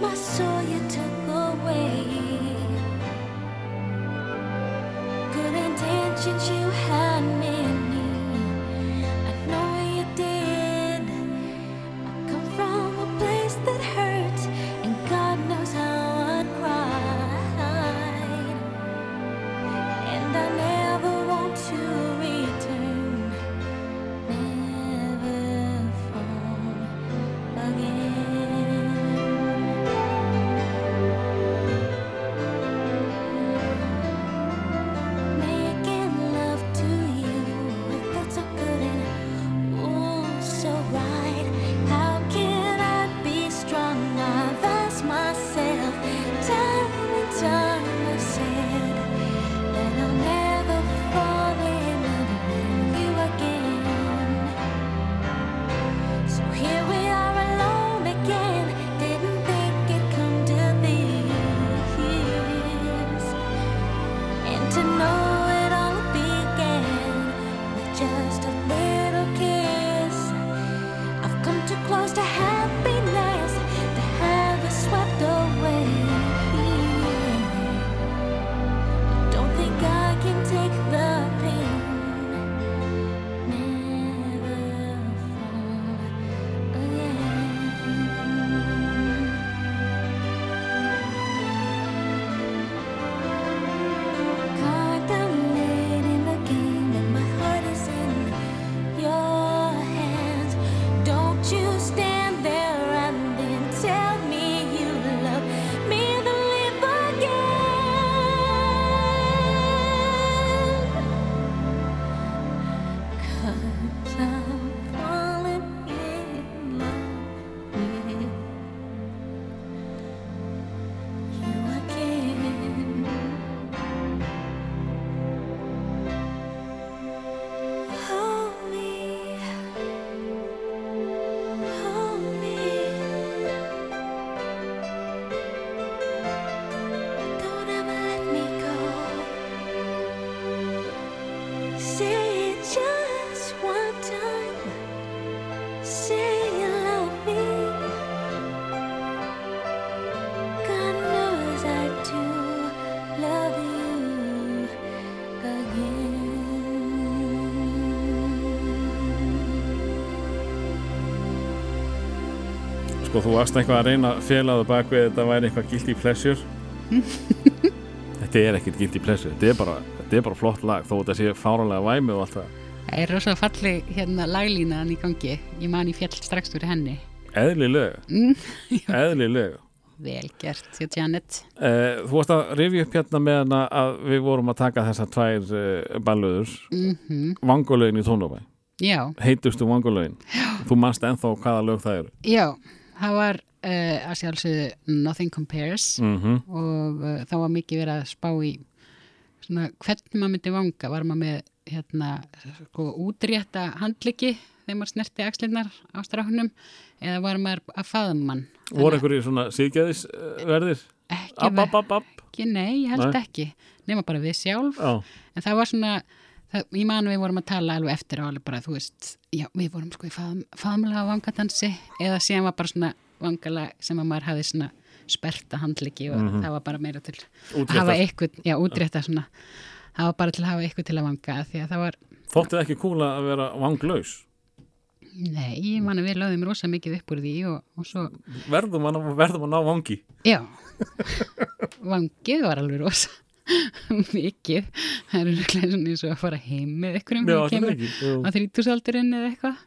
my soul you took away. Good intentions you Sko, þú varst eitthvað að reyna að fela það bak við þetta væri eitthvað guilty pleasure. Þetta er ekkert guilty pleasure Þetta er bara, þetta er bara flott lag þó þetta sé fáralega væmi og allt það. Það er rosa falli hérna laglínaðan í gangi. Ég man í fjall strax úr henni. Eðlilega, Mm, eðlilega vel gert, hjá Janet. Eh, Þú varst að rifja upp hérna með hana að við vorum að taka þessar tvær uh, ballöður. Mm Vangolögin í tónlófæ Já, Heitustu Vangolögin Þú manst ennþá hvaða lög það eru. Já, það var uh, að sjálfsögðu Nothing Compares mm og uh, þá var mikið verið að spá í svona hvernig maður myndi vanga. Var maður með hérna sko útrétta handliki þegar maður snerti axlinnar á stráknum eða var maður að faðum mann Voru einhverjir svona síðgæðisverðir ekki, ekki, nei, ég held Nei. ekki. Nema bara við sjálf. Já, en það var svona, ég man við vorum að tala alveg eftir á alveg bara, þú veist já, við vorum sko í faðum, faðumlega vangadansi eða síðan var bara svona vangala sem að maður hafði svona sperta handliki og Mhm. það var bara meira til að útréttar. hafa eitthvað, já, útrétta svona. Það var bara til að hafa eitthvað til að vanga því að það var, Þóttið ekki kúla að vera vanglaus? Nei, ég man að við lögðum rosa mikið upp úr því og, og svo Verðum að, verðum að ná vangi. Já. Vangið var alveg rosa mikið. Það er örugglega svona eins og að fara heim með einhverjum Já, það er ekki á þrítúsaldurinn eða eitthvað.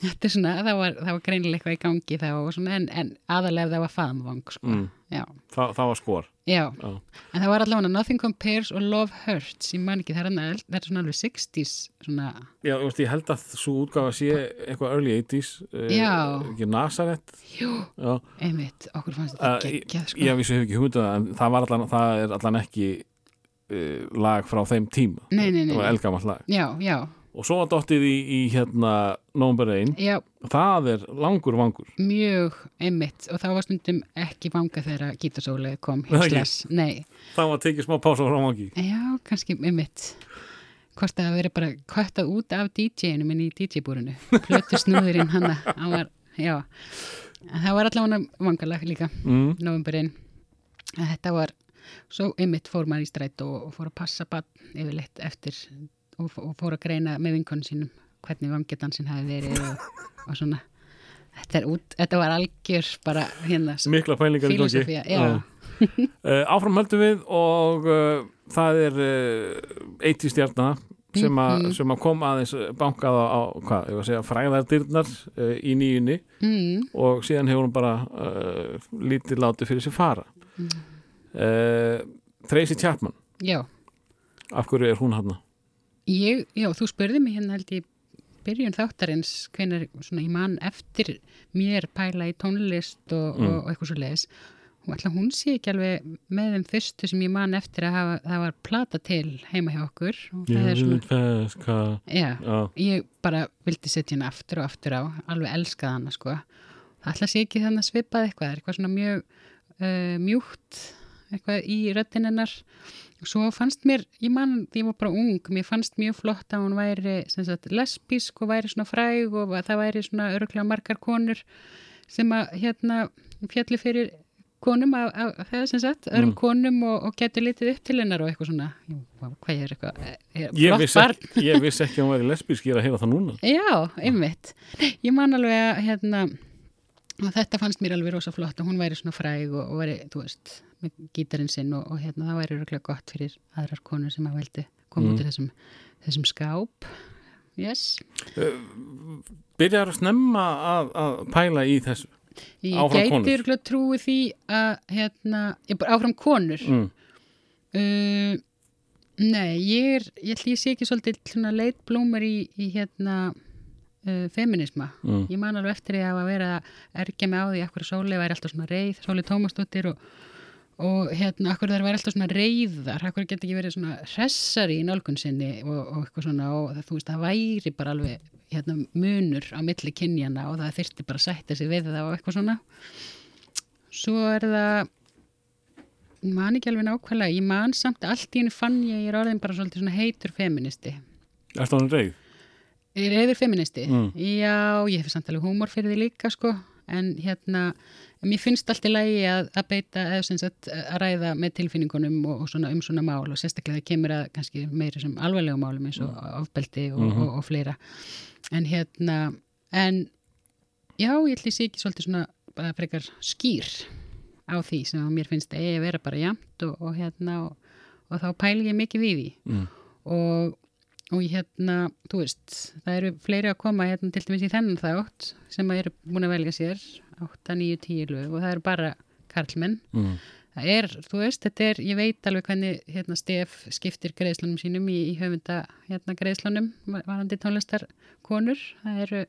Þetta er svona, það var, það var greinilega eitthvað í gangi þá svona, en, en aðalega það var faðmvang, sko. Mm. Já, Þa, það var skor já. Já. En það var allavega Nothing Compares og Love Hurts, ég man ekki, það er, annað- það er svona alveg 60s, svona, Já, veist, ég held að svo útgáfa sé eitthvað early 80s uh, Já. ekki Nazareth jú, Já, einmitt, okkur fannst þetta geggjað, sko. ég vissi ekki hugmyndað en það, allan, það er allan ekki uh, lag frá þeim tíma Nei, nei, nei, það var elgamall lag Já, já, og svo var dottið í, í hérna November Rain, já, það er langur vangur. Mjög einmitt. Og það var stundum ekki vanga þegar gítarsóli kom hinslas, nei, það var tekið smá pása frá vangi. Já, kannski einmitt. Hvort það veri bara kvættað út af DJ-inu minn í DJ-búrinu plötu snúðurinn hann hann var, já. Það var allavega vangalag líka mm. novemberinn þetta var, svo einmitt fór maður í stræt og, og fór að passa bann yfirleitt eftir og, og fór að greina með vinkonu sínum hvernig vangedansin hafi verið og, og svona. Þetta, út, þetta var algjör bara hérna mikla pælingar í gangi. Uh, áfram höldum við og uh, það er uh, 80 stjarnana sem, a, Mhm. sem að kom aðeins bankað á, á hvað, ég var að segja, fræðardyrnar uh, í nýjunni. Mm, og síðan hefur hún bara lítið látið fyrir sér fara. Uh, Tracy Chapman. Já. Af hverju er hún hann Ég, já, þú spurði mig hérna held ég byrjun þáttarins hvenær svona ég man eftir mér pæla í tónlist og, Mm. og, og eitthvað svo leiðis og ætla hún sé ekki alveg með þeim fyrstu sem ég man eftir að hafa, það var plata til heima hjá okkur svona, feska já, Já, ég bara vildi setja hérna aftur og aftur á, alveg elskað hana sko, ætla sé ekki þannig að svipað eitthvað, eitthvað svona mjög uh, mjúkt eitthvað í röddin hennar svo fannst mér, ég man, ég var bara ung mér fannst mjög flott að hún væri sagt, lesbísk og væri svona fræg og að það væri svona öruglega margar konur sem að hérna fjalli fyrir konum af, af, það sem sagt, öðrum Mm. konum og, og getur litið upp til hennar og eitthvað svona hvað er eitthvað er, ég flott vissi, barn ekki, ég vissi ekki að hún væri lesbísk ég er að heyra það núna Já, einmitt. Ég man alveg að hérna, og þetta fannst mér alveg rosa flott að hún væri svona fræg og, og væri, þú veist, með gítarinn sinn og, og hérna það væri röglega gott fyrir aðrar konur sem að veldi koma Mm. út í þessum, þessum skáp. Yes. Byrjar að snemma að, að pæla í þessu Ég Áfram konur. gæti röglega trúi því að hérna, ég bara áfram konur. mm. Uh, nei, ég er, ég ég sé ekki svolítið svona leitblómur í, í hérna uh, feminisma. Mm. Ég man alveg eftir því að vera að ergja mig á því akkur Sóli væri alltaf svona reið, Sóli Tómasdóttir og, og hérna akkur þær væri alltaf svona reiðar, akkur geti ekki verið svona hressari í nálgun sinni og, og eitthvað svona og það, þú veist, það væri bara alveg hérna munur á milli kynjana og það þyrfti bara að sætta sig við það og eitthvað svona. Svo er það man ekki alveg nákvæmlega, ég man samt að allt í henni fann ég, ég er orðin bara svolítið heitur feministi. Erstu hann reið? Er reyður feministi? Mm. Já, ég hef samt alveg húmor fyrir því líka sko, en hérna mér finnst allt í lagi að, að beita eða sem sagt að ræða með tilfinningunum og, og svona um svona mál og sérstaklega það kemur að kannski meira sem alvarlega málum eins og ofbeldi og, Mhm. og, og fleira en hérna en já, ég ætli sé ekki svolítið svona bara frekar skýr á því sem mér finnst að að vera bara jamt og, og hérna og, og þá pæli ég mikið við því Mm. og, og hérna, þú veist, það eru fleiri að koma hérna til dæmis í þennan þátt sem að eru búin að velja sér 8, 9, 10 lög og það eru bara karlmenn. Mm. Það er, þú veist, þetta er, ég veit alveg hvernig hérna Stef skiptir greiðslunum sínum í, í höfunda hérna greiðslunum varandi tónlistarkonur. Það eru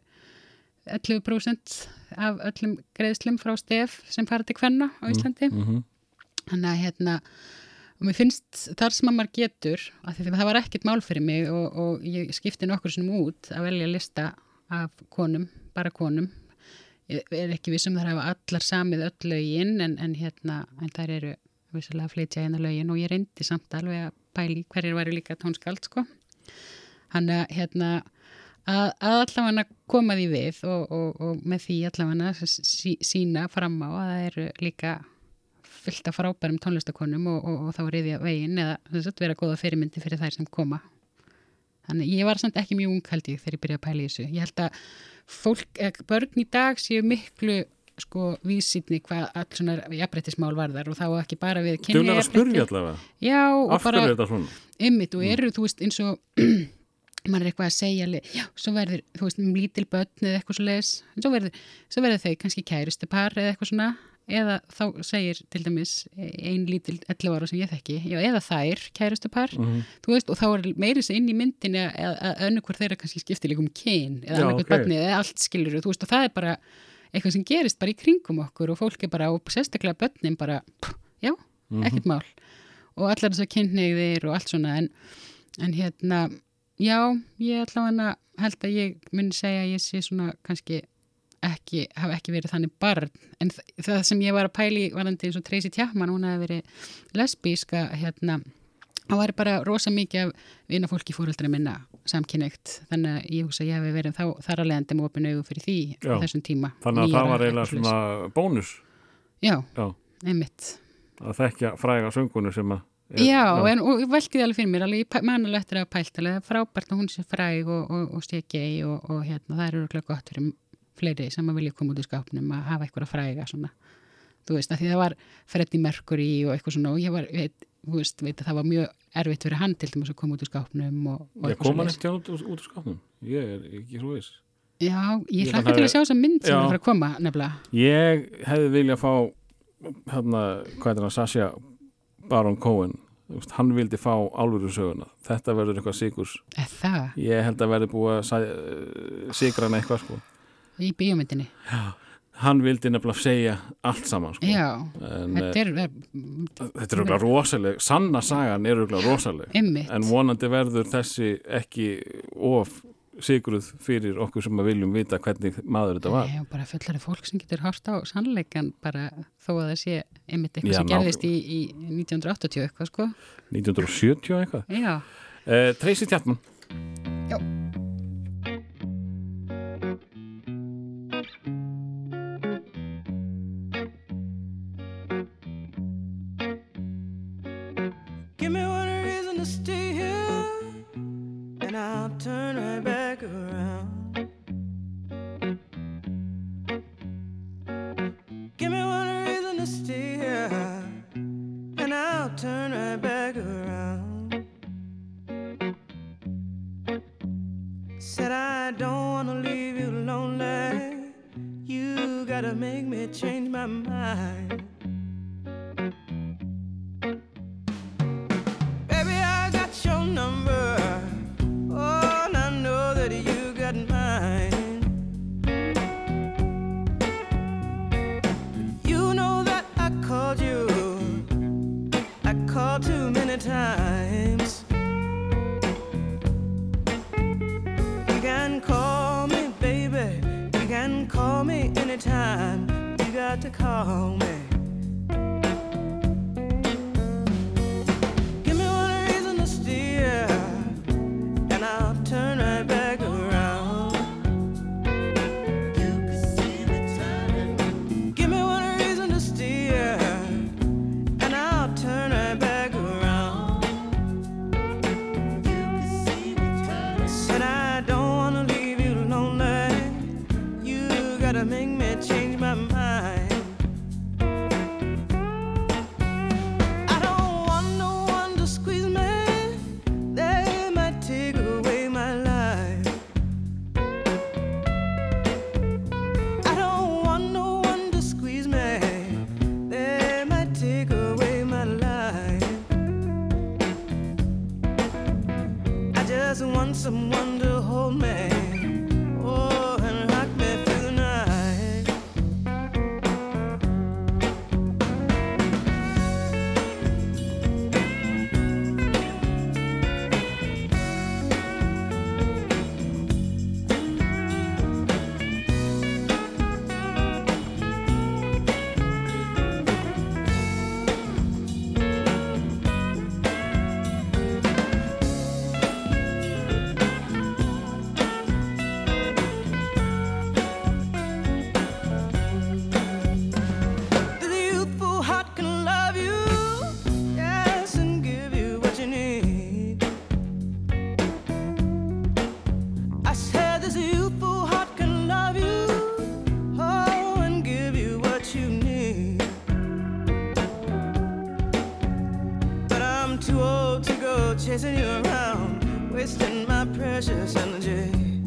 11% af öllum greiðslum frá Stef sem fara til kvenna á Íslandi. Mm Þannig að hérna, og mér finnst þar sem að maður getur, að það var ekkert mál fyrir mig og, og ég skipti nokkur sinum út að velja lista af konum, bara konum. Ég er ekki vissum þar hafa allar samið öll lögin en, en hérna, en þær eru vissulega að flytja hérna lögin og ég reyndi samt alveg að pæli hverjir væri líka tónskald, sko. Þannig að hérna, að, að allavega koma því við og, og, og með því allavega sí, sína fram á að það eru líka fyllt af frábærum tónlistakonum og, og, og þá reyðja veginn eða þess að vera góða fyrirmyndi fyrir þær sem koma. Þannig ég var samt ekki mjög ung held ég þegar ég byrjaði að pæla í þessu. Ég held að fólk, eh, börn í dag séu miklu sko vísýtni hvað alls svona jafnbrettismál varðar og þá ekki bara við Duglega að spurja allavega Já, og Af bara hverju er þetta svona? ymmit og eru, þú veist, eins og maður er eitthvað að segja já, svo verður, þú veist, um lítil börn eða eitthvað svo leis, svo verður, svo verður þau kannski kærustu par eða eitthvað svona eða þá segir til dæmis ein lítil 11 ára sem ég þekki já, eða þær kærustu par Mhm. þú veist, og þá er meiri sér inn í myndinni að, að önnu hvort þeirra kannski skiptir líka um kyn eða annarkvæmt ok. okay. eða allt skilur þú veist, og það er bara eitthvað sem gerist bara í kringum okkur og fólk er bara, og sérstaklega börnin bara, pff, já, Mhm. ekkert mál og allar þessar kynneigðir og allt svona en, en hérna já, ég allavega held að ég myndi segja að ég sé svona kannski ekki, hafa ekki verið þannig barn. En það sem ég var að pæli varandi eins og Tracy Chapman, hún hefði verið lesbíska hérna það var bara rosa mikið af vinafólki fóreldra minna samkynneigt þannig að ég hugsa að ég hefði verið þá, þar að leiðandi með opinu augu fyrir því Já. þessum tíma. Þannig að það var eiginlega svona bónus. Já, já, einmitt. Að þekkja fræga söngunu sem að er- Já, En, og því alveg fyrir mér, alveg ég manalegt eftir að pælt alveg, er frábært að hún sé fræg og, og, og sé gei og, og hérna, það er örgulega gott fyrir fleiri sem að vilja koma út í skápnum að hafa eitthvað að fræga svona, þú veist, að því það var Freddie Mercury og eitthvað svona og ég var, veit, veist, veit að það var mjög erfitt fyrir hann til dæmis að koma út í skápnum og, og Ég kom hann eftir út, út, út úr skapnum Ég er ekki svo viss. Já, ég hlakka til að- að sjá þessa mynd sem Já. er að fara að koma nefnilega. Ég hefði viljað fá hérna, hvað er það, Sasha Baron Cohen. Veist, hann vildi fá álveru söguna. Þetta verður eitthvað sigurs það, ég held að verði búið að sigra hann eitthvað sko. Í bíómyndinni. hann vildi nefnilega segja allt saman sko. Já, en þetta er, er þetta er auðvitað rosaleg sanna sagan er auðvitað rosaleg ymmit. en vonandi verður þessi ekki of sigruð fyrir okkur sem að viljum vita hvernig maður þetta var og bara fullari fólk sem getur hort á sannleikan bara þó að það sé einmitt eitthvað Já, sem gerðist í, í 1980 eitthvað sko. 1970 eitthvað Já, uh, Tracy Chapman Já. To go chasing you around, wasting my precious energy.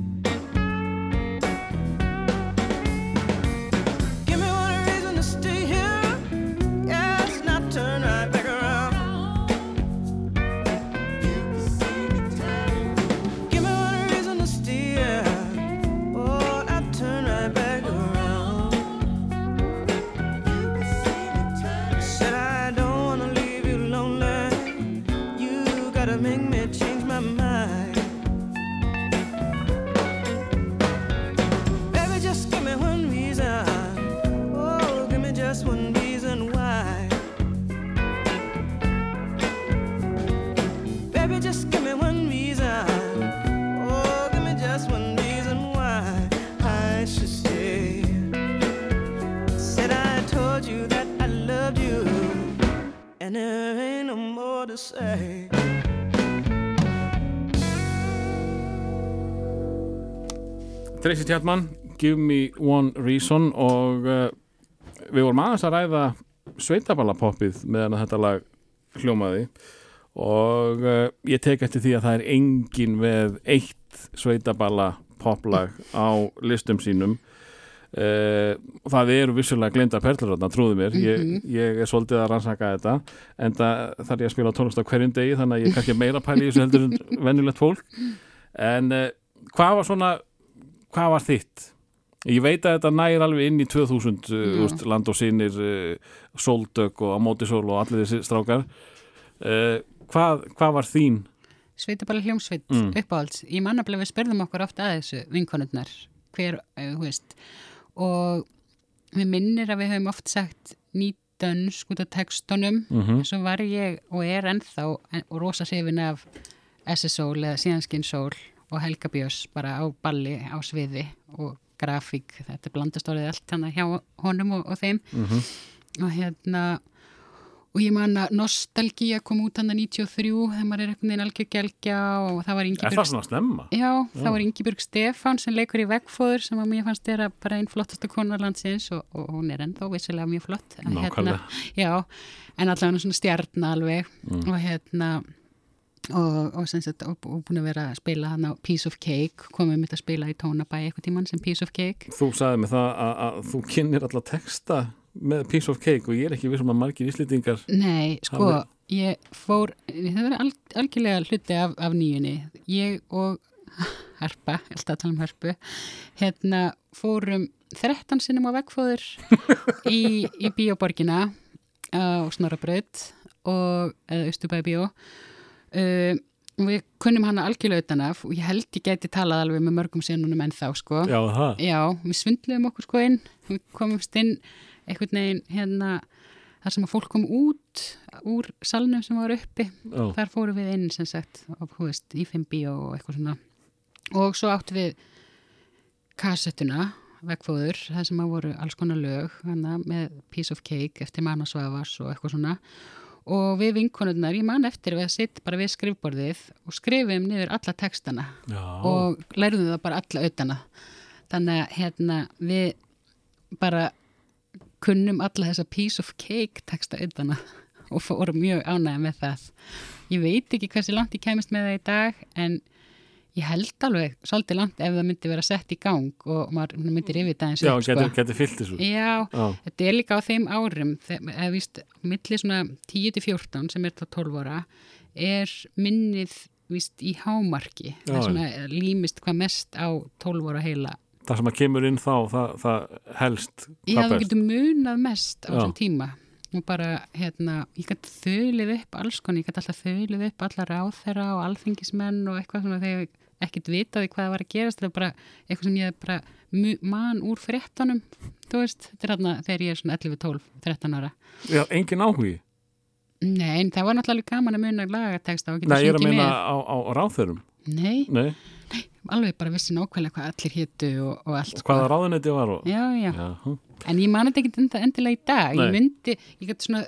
Tracy Chapman, Give Me One Reason og uh, við vorum aðeins að ræða sveitaballapoppið meðan þetta lag hljómaði og uh, ég tek eftir því að það er engin með eitt sveitaballa poplag á listum sínum. Uh, það eru vissulega glinda perlur þarna, trúðu mér. Ég, ég er svolítið að rannsaka þetta en það þarf ég að spila tónlist á hverjum degi þannig að ég er kannski meira að pæla í þessu heldur en venjulegt fólk. En uh, hvað var svona hvað var þitt? Ég veit að þetta nægir alveg inn í 2000 uh, úst, land og sínir uh, Sóldök og Amótisól og allir þessi strákar uh, hvað, hvað var þín? Sveitabali hljómsveit Mm. uppáhalds. Ég manna að við spurðum okkur ofta að þessu vinkonurnar hver, uh, hú veist og við minnir að við höfum oft sagt nýtönsk út af textunum Mm svo var ég og er ennþá en- og rosa sefin af SSól eða Síðanskinn sól og Helga Björns bara á balli á sviði og grafík, þetta blandast orðið allt hann hjá honum og, og þeim og hérna og ég man að Nostalgía kom út hann að 93 þegar maður er einhvern veginn algjör gelgja og það var Er snemma? Já, það var Ingibjörg Stefán sem leikur í vegfóður sem að mér fannst þeirra bara einn flottasta konar landsins og, og hún er ennþá vissilega mjög flott En Nákvæmlega. Já, en allavega svona stjarn alveg Mm. og hérna og, og, sem sagt, og, og búin að vera að spila hann á Piece of Cake komið mitt að spila í Tónabæ eitthvað tíman sem Piece of Cake Þú sagði mig það að, að þú kynir alla texta með Piece of Cake og ég er ekki vissum að margir íslendingar Nei, sko, Hafi- ég fór, það verður al, algjörlega hluti af, af nýjunni. Ég og Harpa, ég ætla að tala um Harpu, hérna fórum 13 sinnum á vegfóður í, í bíóborgina á Snorabraut og eða Östubæði bíó. Uh, við kunnum hana algjörlega utan af og ég held ég gæti talað alveg með mörgum sinnunum ennþá, sko. Já, Já, við svindluðum okkur sko inn, við komumst inn einhvern veginn hérna þar sem að fólk kom út úr salnum sem var uppi, Já. þar fórum við inn sem sagt, og, hú veist, í fimm bíó og eitthvað svona. Og svo áttu við kassettuna vegfóður, það sem að voru alls konar lög hana, með Piece of Cake eftir Manna Svavas og eitthvað svona og við vinkonurnar, ég man eftir við að sitt bara við skrifborðið og skrifum niður alla textana Já. og lærðum það bara alla autana þannig að hérna við bara kunnum alla þessa piece of cake texta autana og fórum mjög ánægja með það ég veit ekki hversu langt ég kæmist með það í dag en ég held alveg svolítið langt ef það myndi vera sett í gang og maður myndi rifið það eins Já, upp getur, sko. getur fyllt þessu. Já, Já. þetta er líka á þeim árum eða víst, milli svona 10-14 sem er það 12 ára er minnið víst í hámarki. Já, það svona límist hvað mest á 12 ára heila. Það sem að kemur inn þá, það, það helst Já, best. getur munað mest á Já. þessum tíma. Og bara, hérna, ég gæti þölið upp alls konar, ég gæti alltaf þölið upp alla ráþera og alþingismenn og eitthvað svona þegar ekkert vitaði hvað var að gerast þetta er bara eitthvað sem ég bara man úr fréttanum þú veist, þetta er hérna þegar ég er svona 11, 12, 13 ára Já, engin áhugi Nei, en það var náttúrulega gaman að muna lagateksta og Nei, ég er að meina með. á, á ráþörum Nei, Nei, alveg bara vissi nákvæmlega hvað allir hétu og, og allt. sko. hvaða ráðunetti var og... Já, já, Já, en ég man þetta ekki endilega í dag. Nei. Ég myndi, ég gæti svona,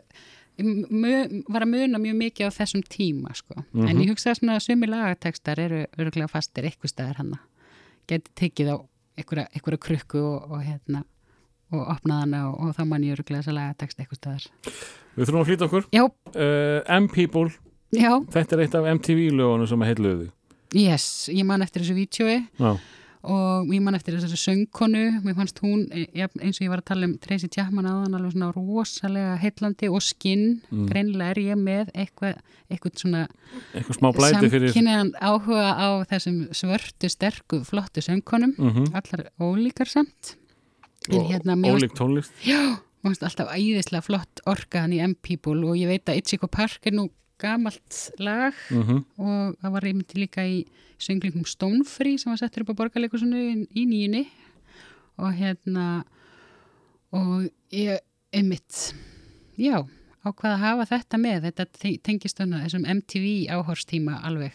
var að muna mjög mikið á þessum tíma, sko. Mhm. En ég hugsa svona að sumi lagatekstar eru öruglega fastir eitthvað staðar hana. Geti tekið á einhverja, einhverja krukku og, og hérna, og opnað hana og, og þá man ég öruglega þessa lagatekst eitthvað staðar. Við þurfum að flýta okkur uh, M-People, já, þetta er eitt af MTV lögunum sem að heitluðu yes, ég man eftir þessu vítjói Já, og ég man eftir þessari söngkonu mér fannst hún, e- eins og ég var að tala um Tracy Chapman áðan, alveg svona rosalega heillandi og skinn, Mm. greinilega er ég með eitthvað, eitthvað svona eitthvað smá blæti fyrir samkynniðan áhuga á þessum svörtu, sterku, flottu söngkonum Mhm. allar ólíkar samt og hérna, ólík tónlist Já, mér finnst alltaf æðislega flott orka hann í M-People og ég veit að Ichiko Park er nú gamalt lag mm og það var einmitt líka í sönglingum Stonefree sem var settur upp á borgarleikusinu í, nýjunni og hérna og ég einmitt já, ákvað að hafa þetta með. Þetta te- tengist þessum MTV áhorstíma alveg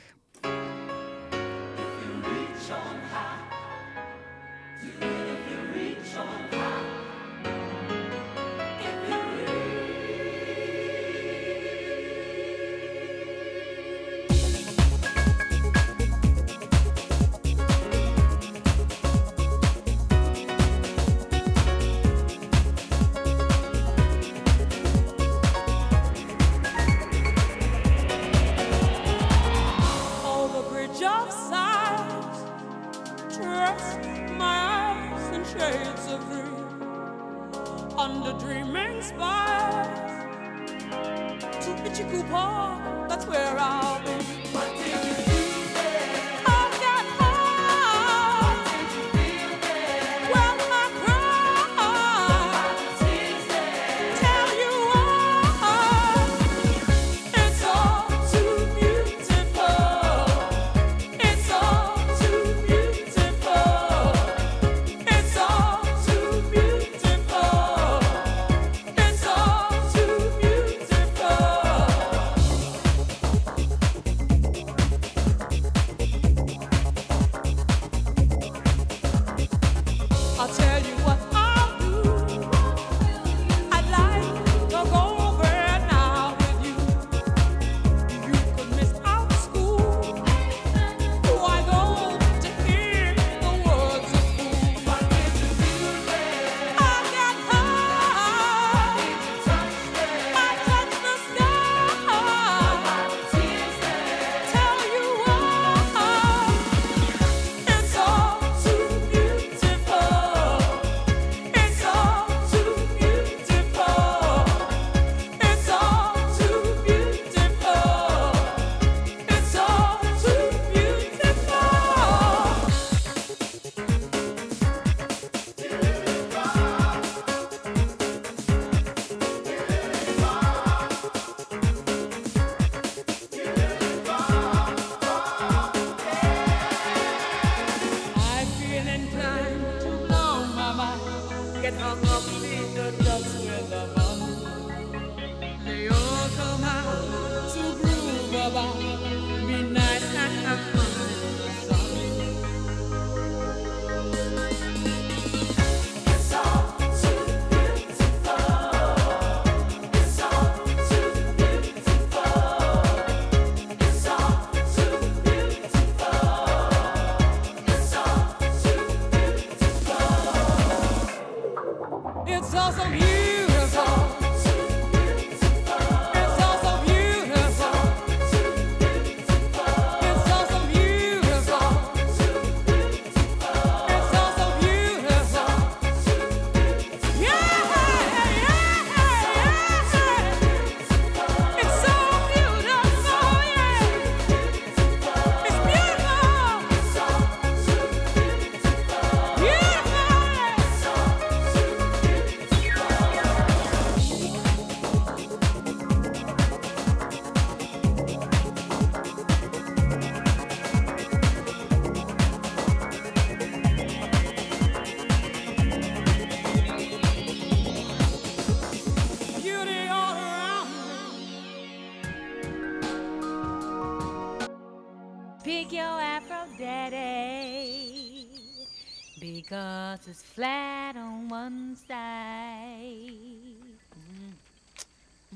Mars is flat on one side.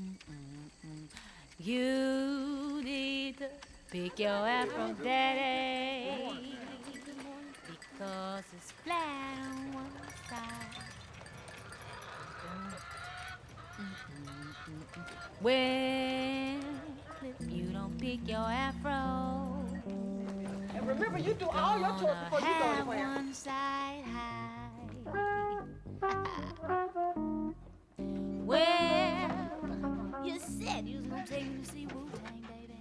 Mm, mm, mm, you need to pick your afro daddy because it's flat on one side. Well, if you don't pick your afro, and remember you do all your chores before you go anywhere. One side high well, you said you was gonna take me to see Wu Tang, baby.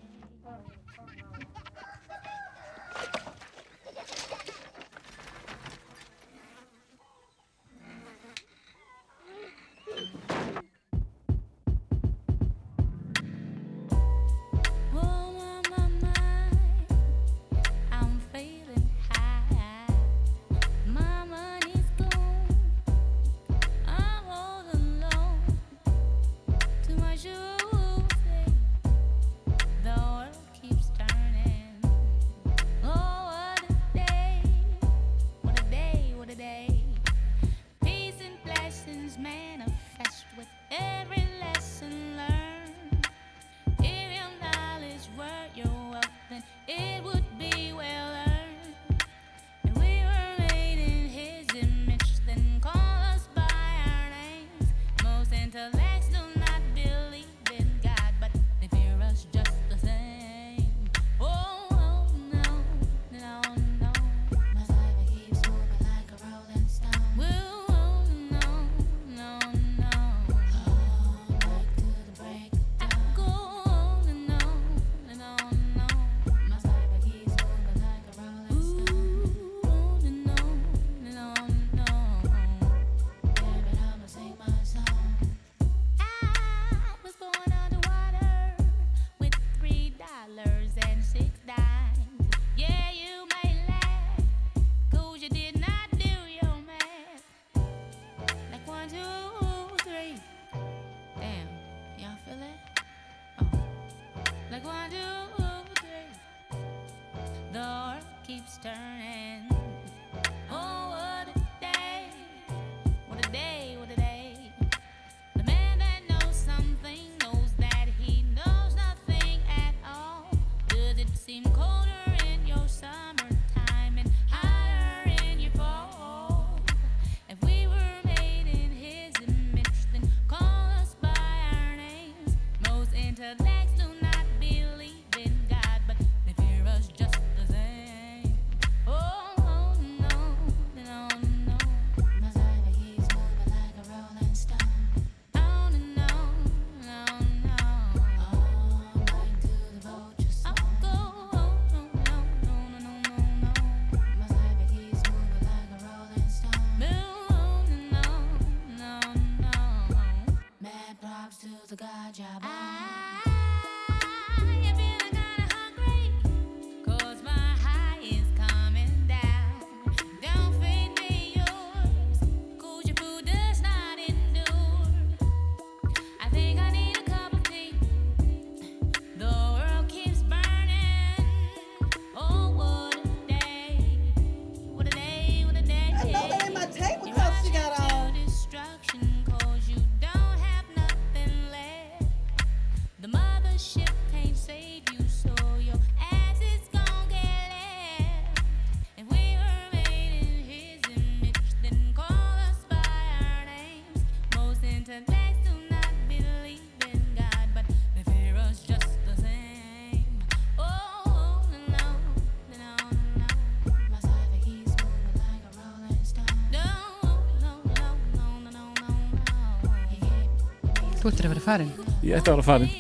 ættir að vera farin Ég ætti að vera farin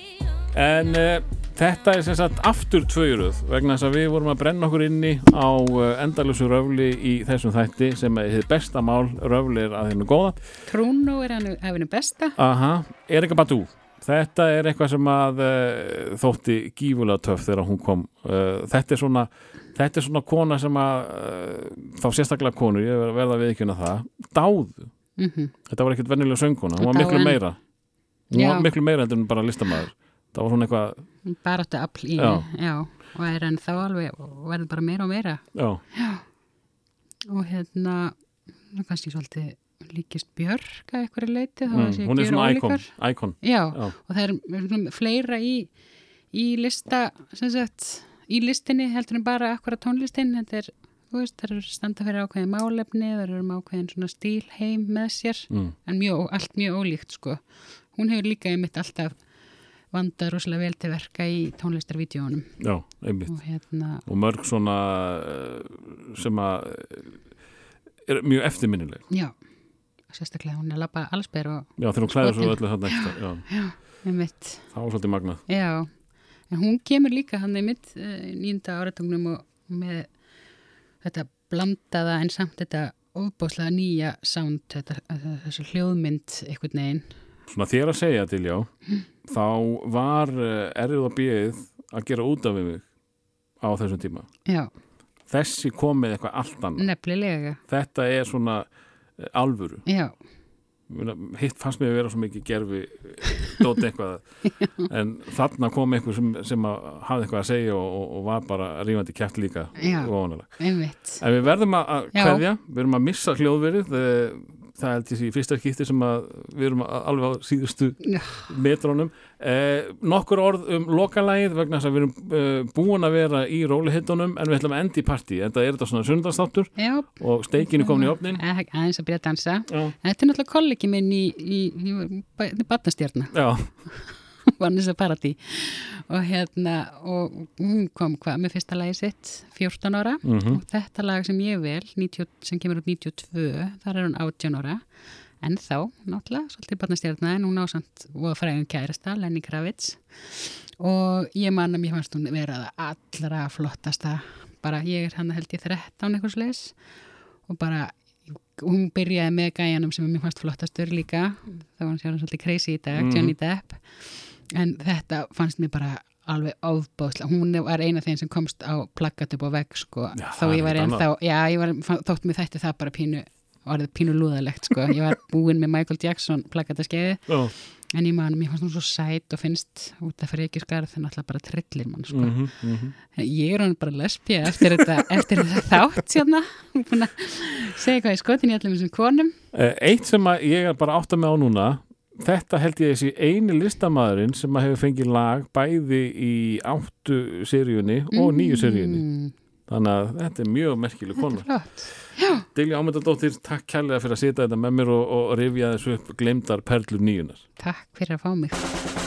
En uh, þetta er sem sagt aftur tvöjuröð vegna þess að við vorum að brenna okkur inni á eh, endalösu röfli í þessum þætti sem er þið besta mál röfli er að hennu góða Trúnó er að hennu besta Aha, Erika Batú Þetta er eitthvað sem að uh, þótti gífulega töf þegar hún kom. Uh, þetta, er svona, þetta er svona kona sem að, uh, þá sérstaklega konur, ég verða að viðkjöna það, dáðu. Mm -hmm. Þetta var ekkert vennilega sönguna, hún var miklu meira miklu meira endur en bara listamæður það var svona eitthvað bara þetta afl í og er enn þá alveg og verður bara meira og meira. Já. Já. og hérna kannski svolítið líkist Björk að eitthvað er leitið mm, hún er svona íkon og það er fleira í í lista sagt, í listinni heldur en bara akkur að tónlistin. Þetta er Veist, það eru standa fyrir ákveðin málefni það eru ákveðin stílheim með sér mm. en mjög, allt mjög ólíkt sko hún hefur líka einmitt alltaf vandað rosalega vel til verka í tónlistarvídjónum. Já, einmitt. Og, hérna... og mörg svona eh, sem að eh, er mjög eftirminnileg. Já, sérstaklega hún er að lappa allsberg og... Já, þegar hún klæður svo öllu þarna ekstra. Já, já, einmitt. Það var svolítið magnað. Já, en hún kemur líka hann einmitt eh, nýjunda áratungnum og með þetta blandaða en samt þetta ofbáslega nýja sound, þetta, þessu hljóðmynd einhvern veginn svona þér að segja til já þá var uh, erfið að bíðið að gera út af við mig á þessum tíma. Já, þessi kom með eitthvað allt annað. Nefnilega. Þetta er svona eh, alvöru. Já, hitt fannst mér að vera svo mikið gerfi dót eitthvað. En þarna kom einhver sem, sem hafði eitthvað að segja og, og, og var bara rífandi kjæft líka Já. en við verðum að- kveðja við erum að missa hljóðverið eh, það held ég sé í fyrsta skipti sem að við erum alveg á síðustu Já. metrónum eh, nokkur orð um lokalægið vegna þess að við erum eh, búin að vera í rólihittunum en við ætlum að enda í partí en það er þetta svona sundastáttur já, og steikinu komin í opnin Eh, aðeins að byrja að dansa. Já, Þetta er náttúrulega kollegi minn í, í, í, í batnastjörna, já, Vanessa Paradí og hérna og hún kom hvað með fyrsta lagi sitt 14 ára. Mhm, og þetta lag sem ég vel 90, sem kemur út 92 þar er hún 18 ára. En þá náttúrulega svolítið batnastjörna en hún ásand og fræðum kærasta Lenny Kravitz. Og ég man að mér fannst hún vera það allra flottasta. Bara ég er hann held ég 13 eitthvað slis og bara hún byrjaði með gæjanum sem mér fannst flottastur líka. Þá var hann sjálf svolítið crazy í dag, Mhm. Johnny Depp en þetta fannst mér bara alveg ofbóðslega, hún var eina þeim sem komst á plakkat upp á vegg sko. Já, er ég var ekkert ennþá, já ég var þótt mér þætti það bara pínu orðið pínu lúðalegt sko, ég var búin með Michael Jackson plakkattaskeiði já, en ég man, mér fannst hún svo sæt og finnst út af skarð þegar náttúrulega bara trillir mann sko. Mhm, mhm. Ég er hann bara lesbía eftir þetta, eftir þetta þátt sérna, búin að segja hvað ég skotin í allir þessum konum. Eh, Eitt sem ég er bara átt að með á núna þetta held ég þessi eini listamæðurinn sem að hefur fengið lag bæði í áttu seríunni og nýju seríunni. Mm, þannig að þetta er mjög merkileg þetta kona er flott. Dilja Ámyndadóttir, takk kærlega fyrir að sitja þetta með mér og, og rifja þessu upp glemdar perlur nýjunar Takk fyrir að fá mig.